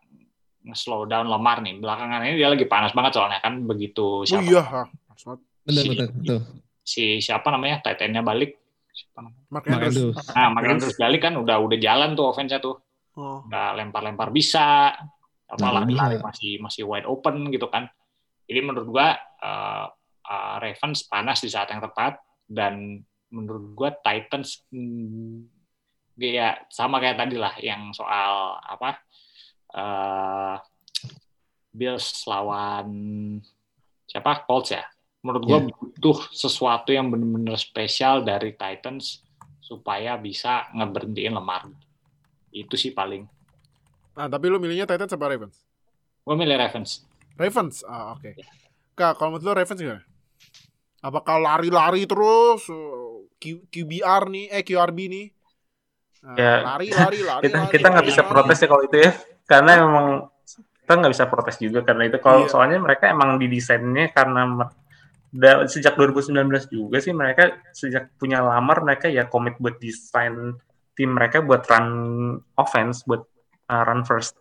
nge-slow down Lemar nih. Belakangan ini dia lagi panas banget soalnya kan begitu Oh siapa iya. Harus banget. Betul, Si- betul, betul. si siapa namanya tight end-nya balik. Siapa namanya? Mark Mark Andrews. Nah, Mark Andrews balik kan udah udah jalan tuh offense-nya tuh. Oh. Udah lempar-lempar bisa, apa Nah, lari-lari bisa. masih masih wide open gitu kan. Jadi menurut gua eh, eh, Ravens panas di saat yang tepat dan menurut gua Titans hmm, ya sama kayak tadi lah yang soal apa eh Bills lawan siapa Colts ya. Menurut gua Iya. butuh sesuatu yang benar-benar spesial dari Titans supaya bisa ngeberhentiin Lemar. Itu sih paling. Nah, tapi lu milihnya Titans apa Ravens? Gue milih Ravens. Ravens. Ah, oke. Kak, kalau menurut lu Ravens gimana? Apakah lari-lari terus Q- QBR nih, eh QRB nih? Nah, Ya, lari, lari, lari. kita lari, kita nggak bisa lari. protes ya kalau itu ya karena emang kita nggak bisa protes juga karena itu kalau Iya. soalnya mereka emang didesainnya karena sejak 2019 juga sih mereka sejak punya lamar mereka ya komit buat desain tim mereka buat run offense buat uh, run first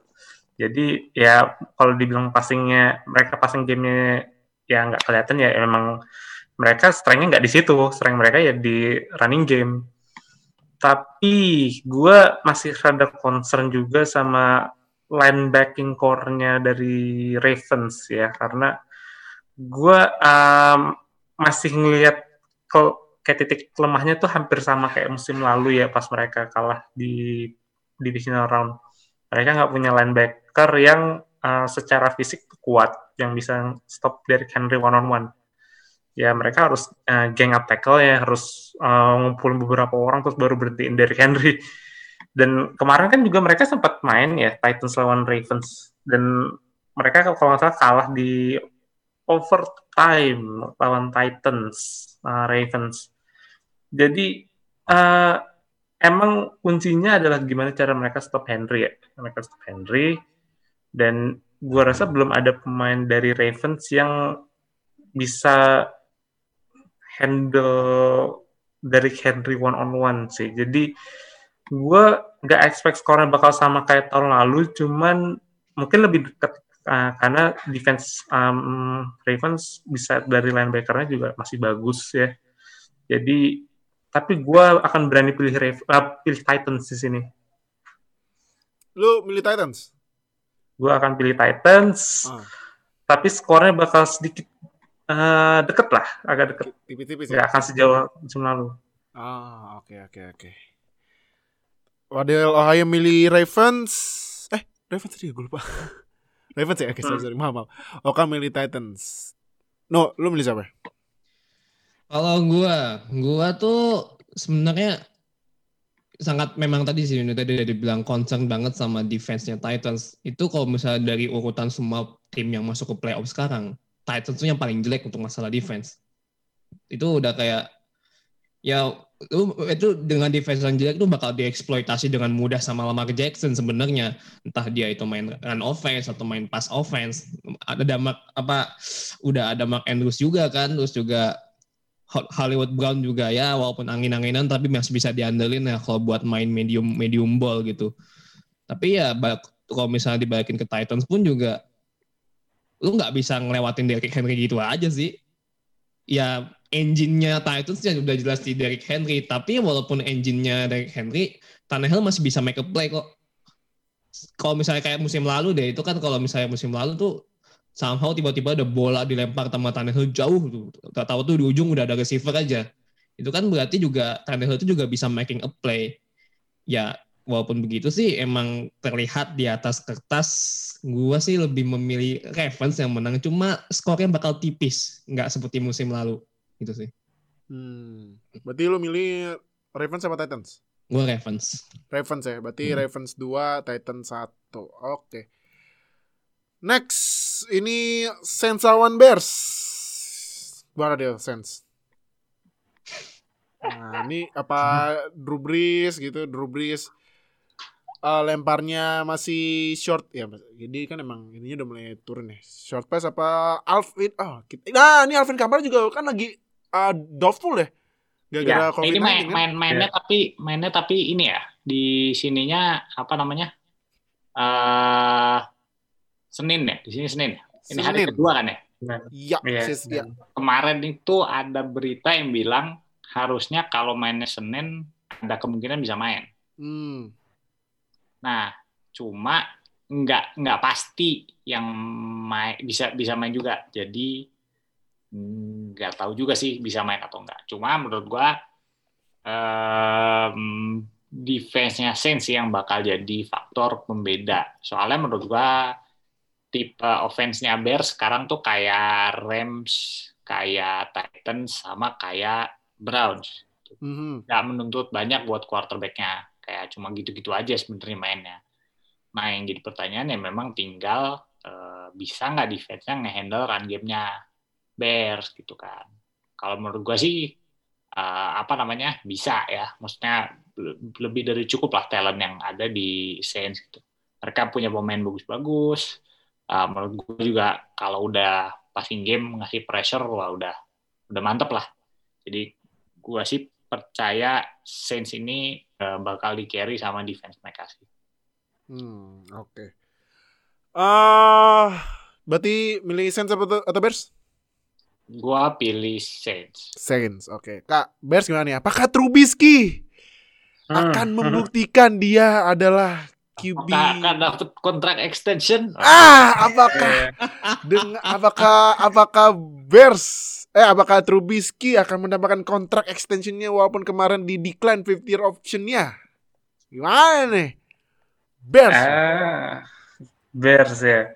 jadi ya kalau dibilang passingnya mereka passing gamenya ya nggak kelihatan ya emang mereka strengthnya nggak di situ. Strength mereka ya di running game. Tapi gue masih rada concern juga sama linebacking core-nya dari Ravens ya. Karena gue um, masih ngelihat kayak titik lemahnya tuh hampir sama kayak musim lalu ya pas mereka kalah di divisional round. Mereka nggak punya linebacker yang uh, secara fisik kuat yang bisa stop dari Henry one on one ya mereka harus uh, gang up tackle ya harus uh, beberapa orang terus baru berhentiin dari Henry. Dan kemarin kan juga mereka sempat main ya Titans lawan Ravens. Dan mereka kalau nggak salah kalah di overtime lawan Titans uh, Ravens. Jadi uh, emang kuncinya adalah gimana cara mereka stop Henry ya. Mereka stop Henry dan gua rasa belum ada pemain dari Ravens yang bisa handle dari Henry one on one sih. Jadi gue nggak expect skornya bakal sama kayak tahun lalu, cuman mungkin lebih dekat uh, karena defense um, Ravens bisa dari linebackernya juga masih bagus ya. Jadi tapi gue akan berani pilih Rav- uh, pilih Titans di sini. Lu milih Titans? Gue akan pilih Titans, Ah. tapi skornya bakal sedikit uh, deket lah, agak deket. Tipis-tipis ya? akan sejauh musim lalu. Ah, oke oke oke. Wadil Ohio milih Ravens. Eh, Ravens tadi gue lupa. Ravens ya? Oke, sorry, sorry. Maaf, maaf. Oka milih Titans. No, lu milih siapa? Kalau gua, gua tuh sebenarnya sangat memang tadi sih Yuni tadi udah dibilang concern banget sama defense-nya Titans. Itu kalau misalnya dari urutan semua tim yang masuk ke playoff sekarang, Titans tuh yang paling jelek untuk masalah defense. Itu udah kayak ya itu dengan defense yang jelek itu bakal dieksploitasi dengan mudah sama Lamar Jackson sebenarnya. Entah dia itu main run offense atau main pass offense. Ada Mark apa udah ada Mark Andrews juga kan terus juga Ho- Hollywood Brown juga ya walaupun angin-anginan tapi masih bisa diandelin ya kalau buat main medium medium ball gitu. Tapi ya kalau misalnya dibalikin ke Titans pun juga lu nggak bisa ngelewatin Derrick Henry gitu aja sih ya engine-nya Titans ya udah jelas di Derrick Henry tapi walaupun engine-nya Derrick Henry Tannehill masih bisa make a play kok kalau misalnya kayak musim lalu deh itu kan kalau misalnya musim lalu tuh somehow tiba-tiba ada bola dilempar sama Tannehill jauh tuh. Gak tahu tuh di ujung udah ada receiver aja. Itu kan berarti juga Tannehill itu juga bisa making a play. Ya walaupun begitu sih emang terlihat di atas kertas gua sih lebih memilih Ravens yang menang cuma skornya bakal tipis nggak seperti musim lalu gitu sih Hmm. Berarti lu milih Ravens sama Titans? gua Ravens Ravens ya. Berarti Hmm. Ravens 2, Titans 1. Oke. Next, ini Saints lawan Bears. Gimana dia Saints? Nah, ini apa Drew Brees gitu, Drew Brees eh, lemparnya masih short ya. Jadi kan emang ininya udah mulai turun ya. Short pass apa Alvin? Ah, kita, nah ini Alvin Kamara juga kan lagi uh, doubtful ya. Gara-gara Ya, COVID-19 ini main, kan? main mainnya tapi mainnya tapi ini ya di sininya apa namanya eh Senin ya di sini Senin. ya? Ini hari Senin. kedua kan ya. Iya, Iya. sis, iya. Kemarin itu ada berita yang bilang harusnya kalau mainnya Senin ada kemungkinan bisa main. Hmm. Nah, cuma nggak nggak pasti yang main bisa bisa main juga. Jadi nggak tahu juga sih bisa main atau enggak. Cuma menurut gua em, defense-nya Saints yang bakal jadi faktor pembeda. Soalnya menurut gua tipe offense-nya Bears sekarang tuh kayak Rams, kayak Titans sama kayak Browns Mhm. nggak menuntut banyak buat quarterbacknya cuma gitu-gitu aja sebenarnya mainnya. Nah yang jadi pertanyaan ya memang tinggal eh, bisa nggak defense-nya ngehandle run game-nya Bears gitu kan. Kalau menurut gua sih eh, apa namanya bisa ya. Maksudnya le- lebih dari cukup lah talent yang ada di Saints gitu. Mereka punya pemain bagus-bagus. Eh, menurut gua juga kalau udah passing game ngasih pressure wah udah udah mantep lah. Jadi gua sih percaya Saints ini eh, bakal di carry sama defense mereka sih. Hmm, oke. Ah, berarti milih Saints atau, atau Bears? Gua pilih Saints. Saints, oke. Kak, Bears gimana nih? Apakah Trubisky Hmm. akan membuktikan dia adalah QB? Akan dapat kontrak extension? Ah, apakah Iya. dengan apakah apakah Bears eh apakah Trubisky akan mendapatkan kontrak extensionnya walaupun kemarin di decline 50 year optionnya? Gimana nih? Bears. Ah, Bears ya.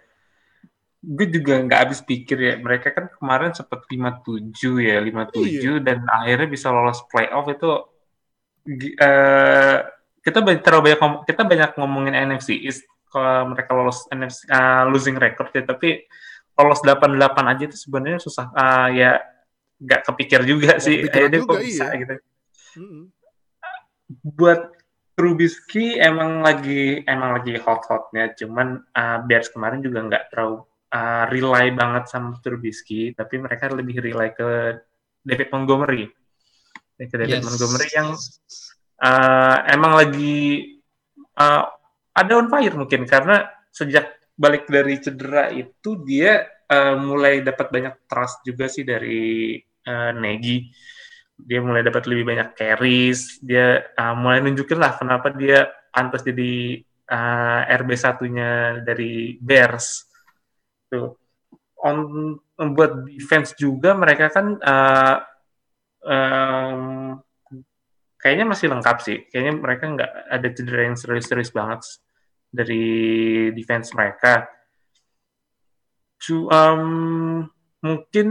Gue juga nggak habis pikir ya. Mereka kan kemarin sempat 57 ya, 57 dan akhirnya bisa lolos playoff itu eh, kita banyak terlalu banyak kita banyak ngomongin NFC East kalau mereka lolos NFC ah, losing record ya, tapi lolos 88 aja itu sebenarnya susah. Ah, ya nggak kepikir juga sih. kepikiran Akhirnya juga, kok bisa iya. gitu Mm-mm. buat Trubisky emang lagi emang lagi hot-hotnya, cuman uh, Bears kemarin juga nggak terlalu uh, rely banget sama Trubisky, tapi mereka lebih rely ke David Montgomery, ke David Yes. Montgomery yang uh, emang lagi uh, ada on fire mungkin karena sejak balik dari cedera itu dia uh, mulai dapat banyak trust juga sih dari uh, Nagy dia mulai dapat lebih banyak carries, dia uh, mulai nunjukin lah kenapa dia pantas jadi uh, RB satunya dari Bears. Tuh. On buat defense juga mereka kan uh, um, kayaknya masih lengkap sih. Kayaknya mereka nggak ada cedera yang serius-serius banget dari defense mereka. Um, mungkin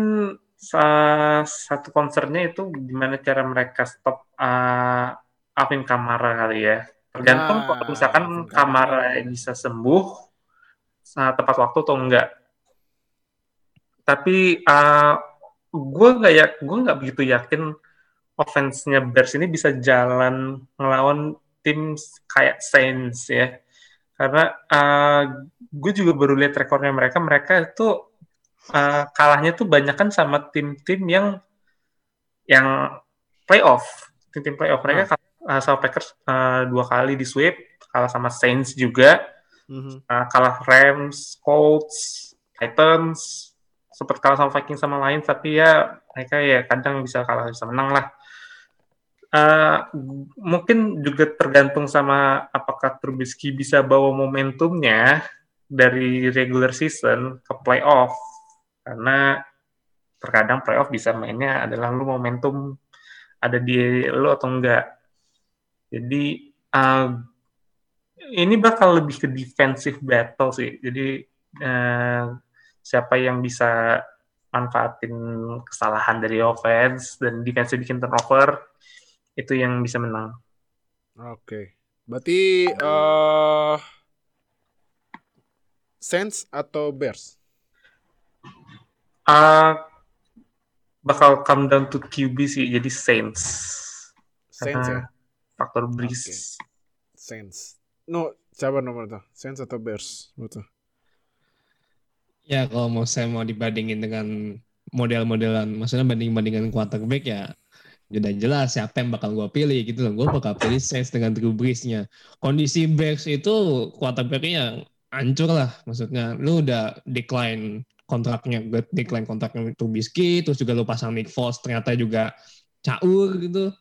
sa- satu concernnya itu gimana cara mereka stop uh, Alvin Kamara kali ya. Tergantung Nah, kalau misalkan Kamara bisa sembuh uh, tepat waktu atau enggak. Tapi uh, gue nggak ya, gue nggak begitu yakin offense-nya Bears ini bisa jalan ngelawan tim kayak Saints ya. Karena uh, gue juga baru lihat rekornya mereka, mereka itu uh, kalahnya tuh banyak kan sama tim-tim yang yang playoff, tim-tim playoff mereka kalah uh, sama Packers uh, dua kali di sweep, kalah sama Saints juga, Mhm. uh, kalah Rams, Colts, Titans, sempat kalah sama Vikings sama lain, tapi ya mereka ya kadang bisa kalah bisa menang lah. Uh, mungkin juga tergantung sama apakah Trubisky bisa bawa momentumnya dari regular season ke playoff. Karena terkadang playoff bisa mainnya adalah lu momentum ada di lu atau enggak. Jadi uh, ini bakal lebih ke defensive battle sih. Jadi uh, siapa yang bisa manfaatin kesalahan dari offense dan defense bikin turnover itu yang bisa menang Oke. Berarti eh Saints atau Bears? Uh, bakal come down to QB sih, jadi Saints. Saints ya. Faktor Breeze. Saints. No, siapa nomor tuh? Saints atau Bears? Betul. Ya kalau mau saya mau dibandingin dengan model-modelan, maksudnya banding-bandingan quarterback ya udah jelas siapa yang bakal gue pilih gitu loh. Gue bakal pilih Saints dengan Drew Brees-nya. Kondisi Bears itu quarterback-nya hancur lah. Maksudnya lu udah decline kontraknya, decline kontraknya Trubisky, terus juga lu pasang Nick Foles ternyata juga caur gitu.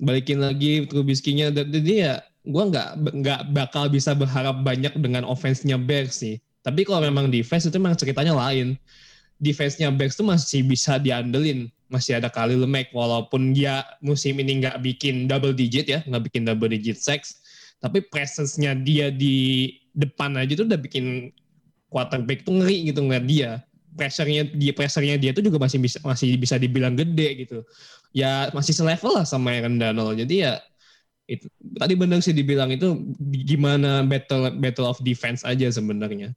Balikin lagi Trubisky-nya. Jadi ya gue nggak nggak bakal bisa berharap banyak dengan offense-nya Bears sih. Tapi kalau memang defense itu memang ceritanya lain. Defense-nya Bears itu masih bisa diandelin. Masih ada Khalil Mack walaupun dia musim ini nggak bikin double digit ya, nggak bikin double digit sacks. Tapi presence-nya dia di depan aja tuh udah bikin quarterback tuh ngeri gitu ngeliat dia. Pressure-nya dia pressure-nya dia tuh juga masih bisa masih bisa dibilang gede gitu. Ya masih selevel lah sama Aaron Donald. Jadi ya itu tadi benar sih dibilang itu gimana battle battle of defense aja sebenarnya.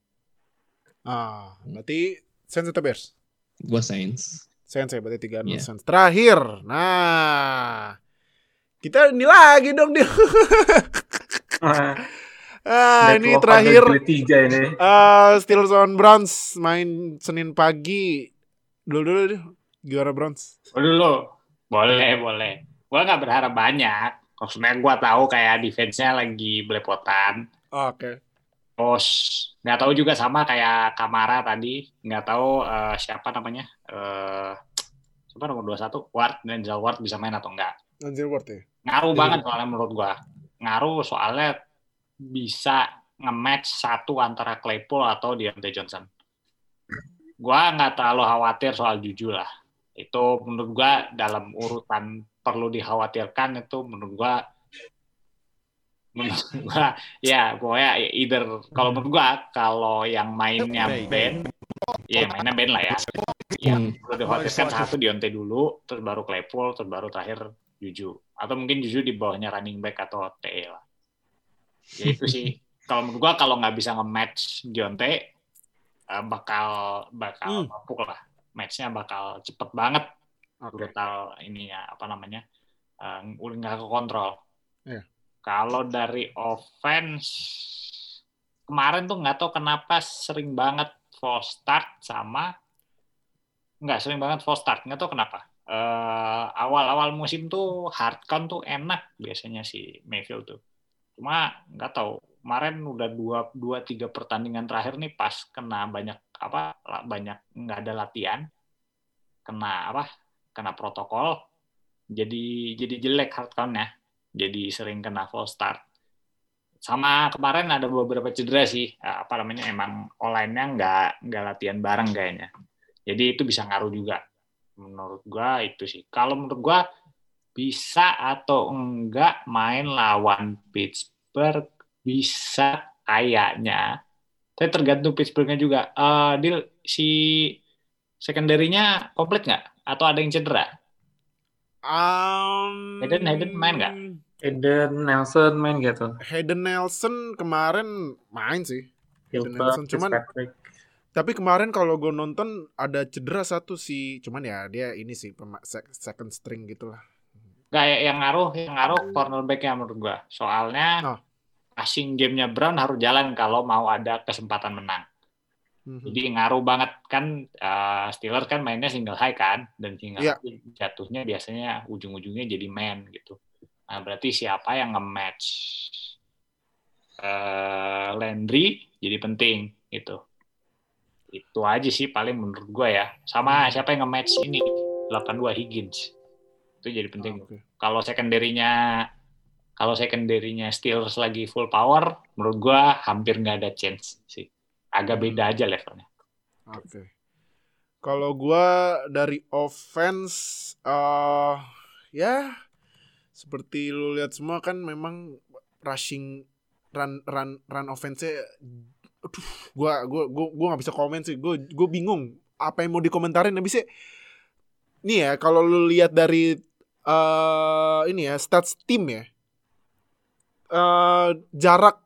Ah, berarti Saints atau Bears? Gua Saints. Saints ya, berarti tiga Iya. Saints. Terakhir, nah kita ini lagi dong dia. ah, ini terakhir tiga ini. eh Steelers on Browns main Senin pagi. Dulu dulu deh, gimana Browns? Oh, dulu boleh boleh gue nggak berharap banyak maksudnya gue tahu kayak defense-nya lagi belepotan Oh, Oke. Terus nggak tahu juga sama kayak Kamara tadi. Nggak tahu eh, siapa namanya. Eh siapa nomor 21 Ward. Denzel Ward bisa main atau enggak Anjir Ward ya. ngaruh Iya. banget soalnya menurut gua. Ngaruh soalnya bisa nge-match satu antara Claypool atau Deontay Johnson. Gua nggak terlalu khawatir soal Juju lah. Itu menurut gua dalam urutan perlu dikhawatirkan itu menurut gua gua ya pokoknya either kalau menurut gua kalau yang mainnya Ben ya mainnya Ben lah ya. Yang perlu dikhawatirkan satu Deontay dulu terus baru Claypool terus baru terakhir Juju. Atau mungkin Juju di bawahnya running back atau TE lah. Ya itu sih. Kalau menurut gua kalau nggak bisa nge-match Deontay eh, bakal bakal Hmm. lah. Matchnya bakal cepet banget. Oke. brutal ininya apa namanya eh, nggak ke kontrol Iya. Kalau dari offense kemarin tuh nggak tahu kenapa sering banget false start sama nggak sering banget false start nggak tahu kenapa. Eh, awal-awal musim tuh hard count tuh enak biasanya si Mayfield tuh. Cuma nggak tahu kemarin udah dua dua tiga pertandingan terakhir nih pas kena banyak apa banyak nggak ada latihan kena apa kena protokol jadi jadi jelek hard count-nya jadi sering kena false start. Sama kemarin ada beberapa cedera sih Eh, apa namanya emang online-nya nggak nggak latihan bareng kayaknya. Jadi itu bisa ngaruh juga. Menurut gua itu sih. Kalau menurut gua bisa atau enggak main lawan Pittsburgh bisa kayaknya. Tapi tergantung Pittsburghnya juga. Eh Dil si secondary-nya komplit nggak? Atau ada yang cedera? Um, Hayden- Hayden main nggak? Eden Nelson main gitu. Hayden Nelson kemarin main sih. Hayden Gilbert, Nelson cuman Fitzpatrick. tapi kemarin kalau gue nonton ada cedera satu sih. Cuman ya dia ini sih second string gitu lah. nggak ya, yang ngaruh yang ngaruh cornerback-nya menurut gua soalnya Oh. passing game-nya Brown harus jalan kalau mau ada kesempatan menang Mhm. Jadi ngaruh banget kan eh, Steelers kan mainnya single high kan dan single Iya. high jatuhnya biasanya ujung-ujungnya jadi man gitu. Nah, berarti siapa yang nge-match eh, Landry jadi penting gitu. Itu aja sih paling menurut gua ya. Sama siapa yang nge-match ini 82 Higgins. Itu jadi penting. Oke. Kalau secondary-nya kalau secondary-nya Steelers lagi full power, menurut gua hampir nggak ada chance sih. agak beda aja levelnya. Oke. Kalau gua dari offense eh ya seperti lu lihat semua kan memang rushing run run run offense-nya aduh gua gua gua gua nggak bisa komen sih. Gua gua bingung apa yang mau dikomentarin habis sih. Nih ya, kalau lu lihat dari eh ini ya, stats tim ya. eh jarak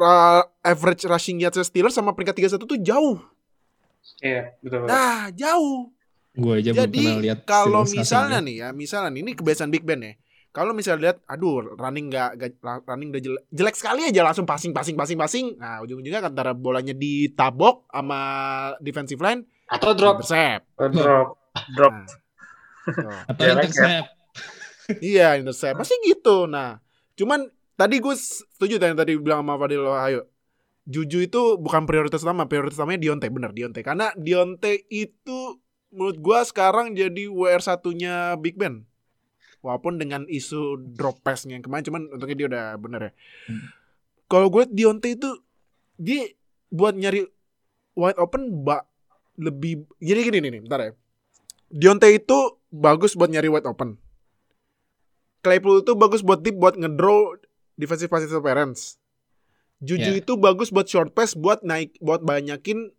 uh, average rushing yards Steelers sama peringkat 31 tuh jauh. Iya, betul. betul. Nah, jauh. Gue aja belum Jadi pernah lihat. kalau misalnya asing nih ya, misalnya nih, ini kebiasaan Big Ben ya. Kalau misalnya lihat, aduh, running nggak nggak- running udah jelek, jelek sekali aja langsung passing, passing, passing, passing. Nah, ujung-ujungnya antara bolanya ditabok sama defensive line, Atau drop. intercept. Drop, drop. Nah, tuh. Atau Ya, intercept. iya, intercept. Pasti gitu. Nah, cuman tadi gue setuju tadi tadi bilang sama Fadil ayo. Juju itu bukan prioritas utama, prioritas utamanya Dionte, bener Dionte. Karena Dionte itu menurut gua sekarang jadi WR satunya Big Ben. Walaupun dengan isu drop pass-nya yang kemarin, cuman untungnya dia udah bener ya. Hmm. Kalau gue Dionte itu dia buat nyari wide open bak lebih jadi gini nih, bentar ya. Dionte itu bagus buat nyari wide open. Claypool itu bagus buat deep buat ngedraw defensive pass interference. Juju Ya. itu bagus buat short pass buat naik buat banyakin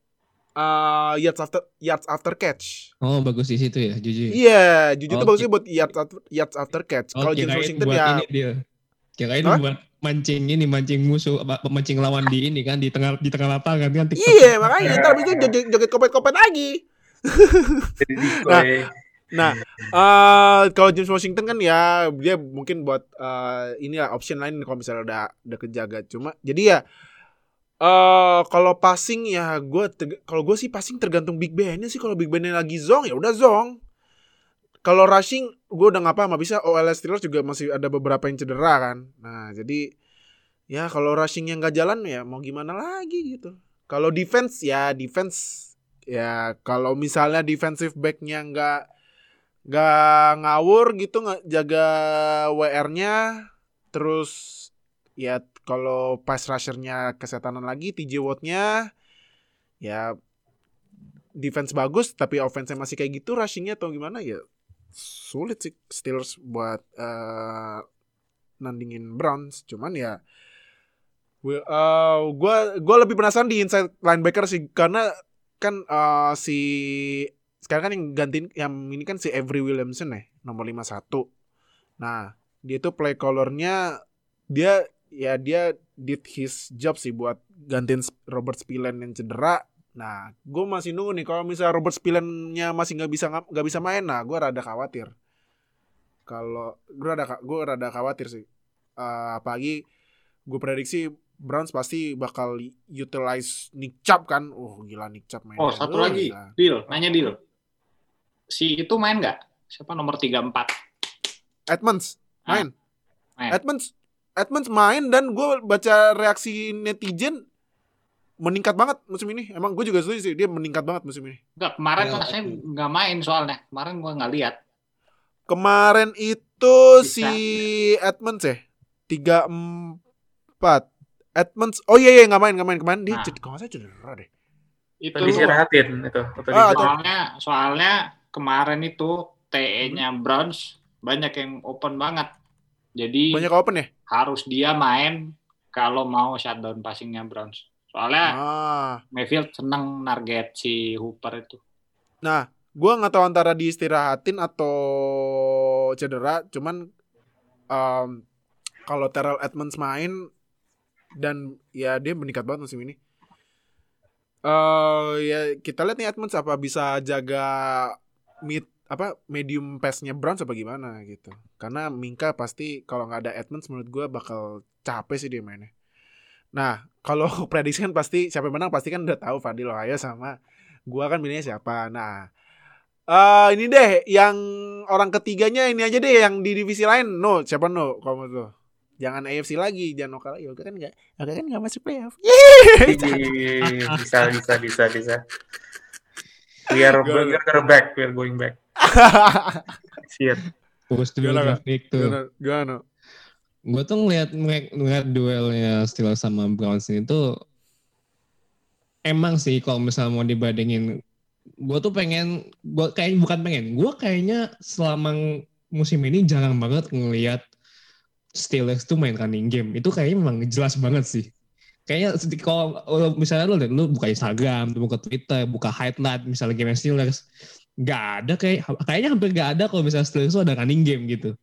uh, yards after yards after catch. Oh bagus di situ ya, jujur. Iya, Juju itu Oke. bagusnya buat yards after, yards after catch. Oh, Kalau James Washington buat ya ini dia. Kirain buat mancing ini, mancing musuh, apa, mancing lawan di ini kan di tengah di tengah lapangan kan. TikTok. Iya, makanya ntar abis itu joget, joget kopet-kopet lagi. Jadi decoy. Nah, eh kalau James Washington kan ya dia mungkin buat eh ini ya option lain kalau misalnya udah udah kejaga. Cuma jadi ya eh kalau passing ya gue kalau gue sih passing tergantung Big Ben-nya sih kalau Big Ben-nya lagi zong ya udah zong. Kalau rushing gue udah ngapa nggak bisa OLS Steelers juga masih ada beberapa yang cedera kan. Nah, jadi ya kalau rushing yang nggak jalan ya mau gimana lagi gitu. Kalau defense ya defense ya kalau misalnya defensive back-nya nggak nggak ngawur gitu nggak jaga WR-nya terus ya kalau pass rusher-nya kesetanan lagi TJ Watt-nya ya defense bagus tapi offense-nya masih kayak gitu rushing-nya atau gimana ya sulit sih Steelers buat eh, nandingin Browns. Cuman ya gue eh, gua lebih penasaran di inside linebacker sih karena kan eh, si sekarang kan yang gantiin yang ini kan si Avery Williamson ya nomor 51 nah dia tuh play callernya dia ya dia did his job sih buat gantiin Robert Spillane yang cedera nah gue masih nunggu nih kalau misalnya Robert Spillane-nya masih nggak bisa nggak bisa main nah gue rada khawatir kalau gue rada gue rada khawatir sih Eh, apalagi gue prediksi Browns pasti bakal utilize Nick Chubb kan oh gila Nick Chubb main Oh, satu lagi. Deal, nanya deal. Si itu main nggak? Siapa nomor 34? Edmonds Ah, main. main. Edmonds Edmonds main dan gue baca reaksi netizen meningkat banget musim ini. Emang gue juga setuju sih dia meningkat banget musim ini. Enggak, kemarin Ya, rasanya nggak main soalnya. Kemarin gua nggak lihat. Kemarin itu Bisa. si Edmonds ya tiga empat Edmonds oh iya iya nggak main nggak main kemarin dia Nah. cedera kalau nggak salah cedera deh. Itu Atau disirahatin itu. Ah, Atau soalnya soalnya kemarin itu TE-nya Browns banyak yang open banget. Jadi Banyak open ya. Harus dia main kalau mau shutdown passingnya Browns. Soalnya Ah. Mayfield seneng target si Hooper itu. Nah, gua nggak tahu antara diistirahatin atau cedera, cuman em, kalau Terrell Edmonds main dan ya dia meningkat banget musim ini. Eh ya kita lihat nih Edmonds apa bisa jaga mid apa medium pass-nya Browns apa gimana gitu. Karena Minka pasti kalau nggak ada Edmonds menurut gua bakal capek sih dia mainnya. Nah, kalau prediksi kan pasti siapa yang menang pasti kan udah tahu Fadil Ohio sama gua kan milihnya siapa. Nah, eh ini deh yang orang ketiganya ini aja deh yang di divisi lain. No, siapa no kamu tuh? Jangan AFC lagi, jangan lokal lagi. Oke kan enggak? Oke kan enggak masuk playoff. Bisa bisa bisa bisa. We are, we are back, we are going back. Shit. Fokus dulu pick tuh. Gimana? Gimana? Gue tuh ngeliat, ngeliat, ngeliat duelnya Steelers sama Browns ini tuh emang sih kalau misalnya mau dibandingin gue tuh pengen gue kayak bukan pengen gue kayaknya selama musim ini jarang banget ngelihat Steelers tuh main running game itu kayaknya memang jelas banget sih kayaknya kalau misalnya lo lu buka Instagram lu buka Twitter buka highlight misalnya game Steelers nggak ada kayak kayaknya hampir nggak ada kalau misalnya Steelers ada running game gitu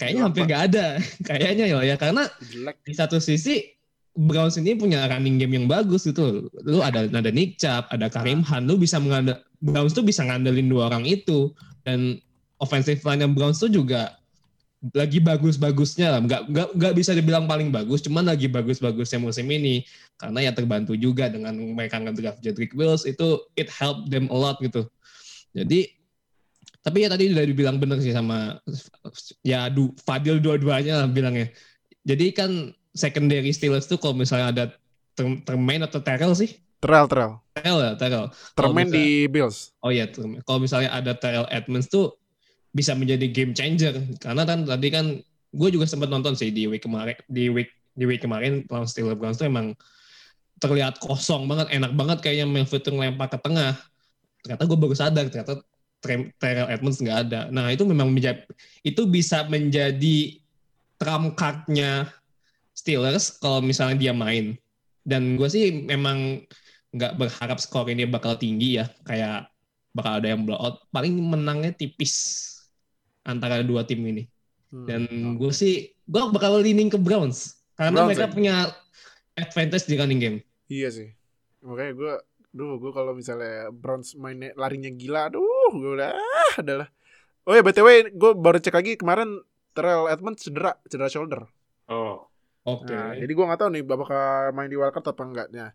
kayaknya hampir nggak ada kayaknya ya ya karena Jelek. di satu sisi Browns ini punya running game yang bagus gitu. Lu ada ada Nick Chubb, ada Karim Han, lu bisa mengandal Browns tuh bisa ngandelin dua orang itu dan offensive line yang Browns tuh juga lagi bagus-bagusnya lah. Nggak, nggak, nggak bisa dibilang paling bagus, cuman lagi bagus-bagusnya musim ini. Karena ya terbantu juga dengan mereka ngedraft Jedrick Wills, itu it help them a lot gitu. Jadi, tapi ya tadi udah dibilang bener sih sama, ya du, Fadil dua-duanya lah bilangnya. Jadi kan secondary Steelers tuh kalau misalnya ada Ter- Termain atau Terrell sih? Terrell, Terrell. Terrell ya, Terrell. Termain di Bills. Oh iya, Termain. kalau misalnya ada Terrell Edmonds tuh bisa menjadi game changer. Karena kan tadi kan gue juga sempat nonton sih di week kemarin di week di week kemarin lawan Steelers Browns tuh emang terlihat kosong banget, enak banget kayaknya Melvin tuh ngelempar ke tengah. Ternyata gue baru sadar ternyata Terrell Edmonds nggak ada. Nah itu memang menjadi itu bisa menjadi trump card-nya Steelers kalau misalnya dia main. Dan gue sih memang nggak berharap skor ini bakal tinggi ya, kayak bakal ada yang blowout. Paling menangnya tipis antara dua tim ini. Hmm. Dan gue sih, gue bakal leaning ke Browns. Karena Browns, mereka ya? punya advantage di running game. Iya sih. Makanya gue, duh, gue kalau misalnya Browns mainnya larinya gila, aduh, gue udah, ah, adalah. Oh ya, btw, gue baru cek lagi kemarin Terrell Edmonds cedera, cedera shoulder. Oh. Oke. Nah, jadi gue nggak tahu nih bakal main di wildcard apa enggaknya.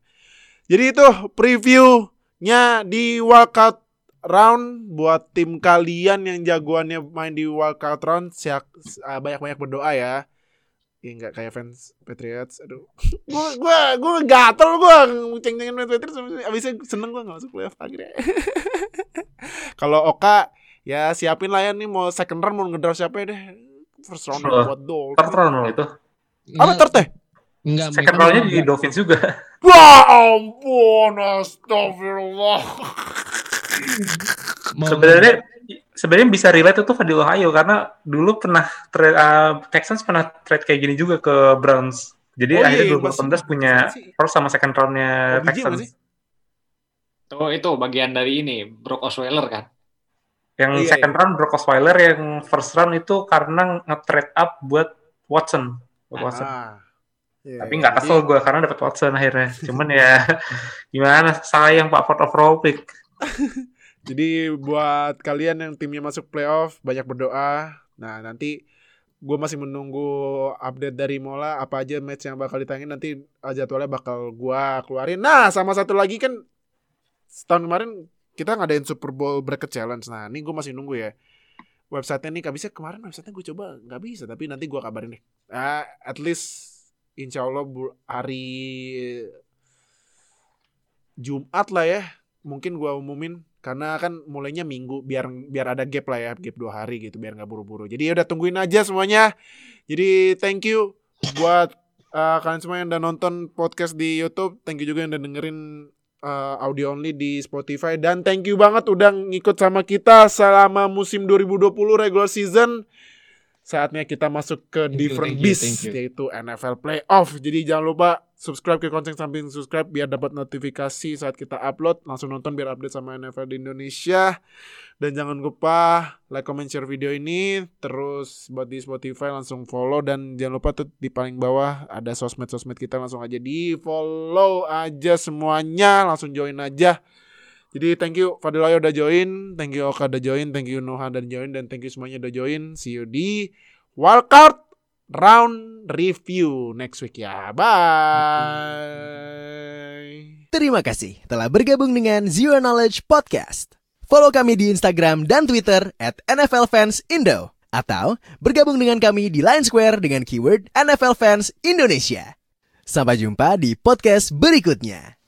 Jadi itu previewnya di wildcard round buat tim kalian yang jagoannya main di wildcard round siak ah, banyak-banyak berdoa ya. Ya nggak kayak fans Patriots. Aduh. gua gua gua gatel gua ceng-cengin fans Patriots abisnya seneng gua nggak masuk playoff akhirnya. Kalau Oka ya siapin lah ya nih mau second round mau ngedraft siapa ya deh. First round Oh, buat Dolphins. Third round loh itu. Apa third teh? Enggak, Second roundnya di. Dolphins juga. Wah ampun astagfirullah Sebenarnya sebenarnya bisa relate itu Fadil Ohio karena dulu pernah trade, uh, Texans pernah trade kayak gini juga ke Browns. Jadi Oh iya, akhirnya iya, 2018 masih- punya first sama second roundnya bukan Texans. sih? Itu itu bagian dari ini Brock Osweiler kan. Yang Iya, second round Brock Osweiler, yang first round itu karena nge-trade up buat Watson. Buat Watson. Ah. Iya, Tapi iya. nggak kesel gue karena dapat Watson akhirnya. Cuman ya gimana sayang Pak Ford overall pick. Jadi buat kalian yang timnya masuk playoff banyak berdoa. Nah nanti gue masih menunggu update dari Mola apa aja match yang bakal ditangin nanti jadwalnya bakal gua keluarin. Nah sama satu lagi kan setahun kemarin kita ngadain Super Bowl Bracket Challenge. Nah ini gue masih nunggu ya. Websitenya nih bisa kemarin websitenya gue coba nggak bisa tapi nanti gua kabarin deh. Ah, at least insya Allah hari Jumat lah ya mungkin gua umumin karena kan mulainya minggu biar biar ada gap lah ya gap dua hari gitu biar nggak buru-buru. Jadi ya udah tungguin aja semuanya. Jadi thank you buat uh, kalian semua yang udah nonton podcast di YouTube. Thank you juga yang udah dengerin uh, audio only di Spotify. Dan thank you banget udah ngikut sama kita selama musim 2020 regular season saatnya kita masuk ke Thank different you, beast you. yaitu NFL playoff. Jadi jangan lupa subscribe ke konten samping subscribe biar dapat notifikasi saat kita upload. Langsung nonton biar update sama NFL di Indonesia. Dan jangan lupa like comment share video ini. Terus buat di Spotify langsung follow. Dan jangan lupa tuh di paling bawah ada sosmed sosmed kita. Langsung aja di follow aja semuanya. Langsung join aja jadi thank you Fadilayo udah join, thank you Oka udah join, thank you Noha udah join, dan thank you semuanya udah join. See you di wildcard round review next week ya. Bye. Terima kasih telah bergabung dengan Zero Knowledge Podcast. Follow kami di Instagram dan Twitter at NFL Fans Indo. Atau bergabung dengan kami di Line Square dengan keyword NFL Fans Indonesia. Sampai jumpa di podcast berikutnya.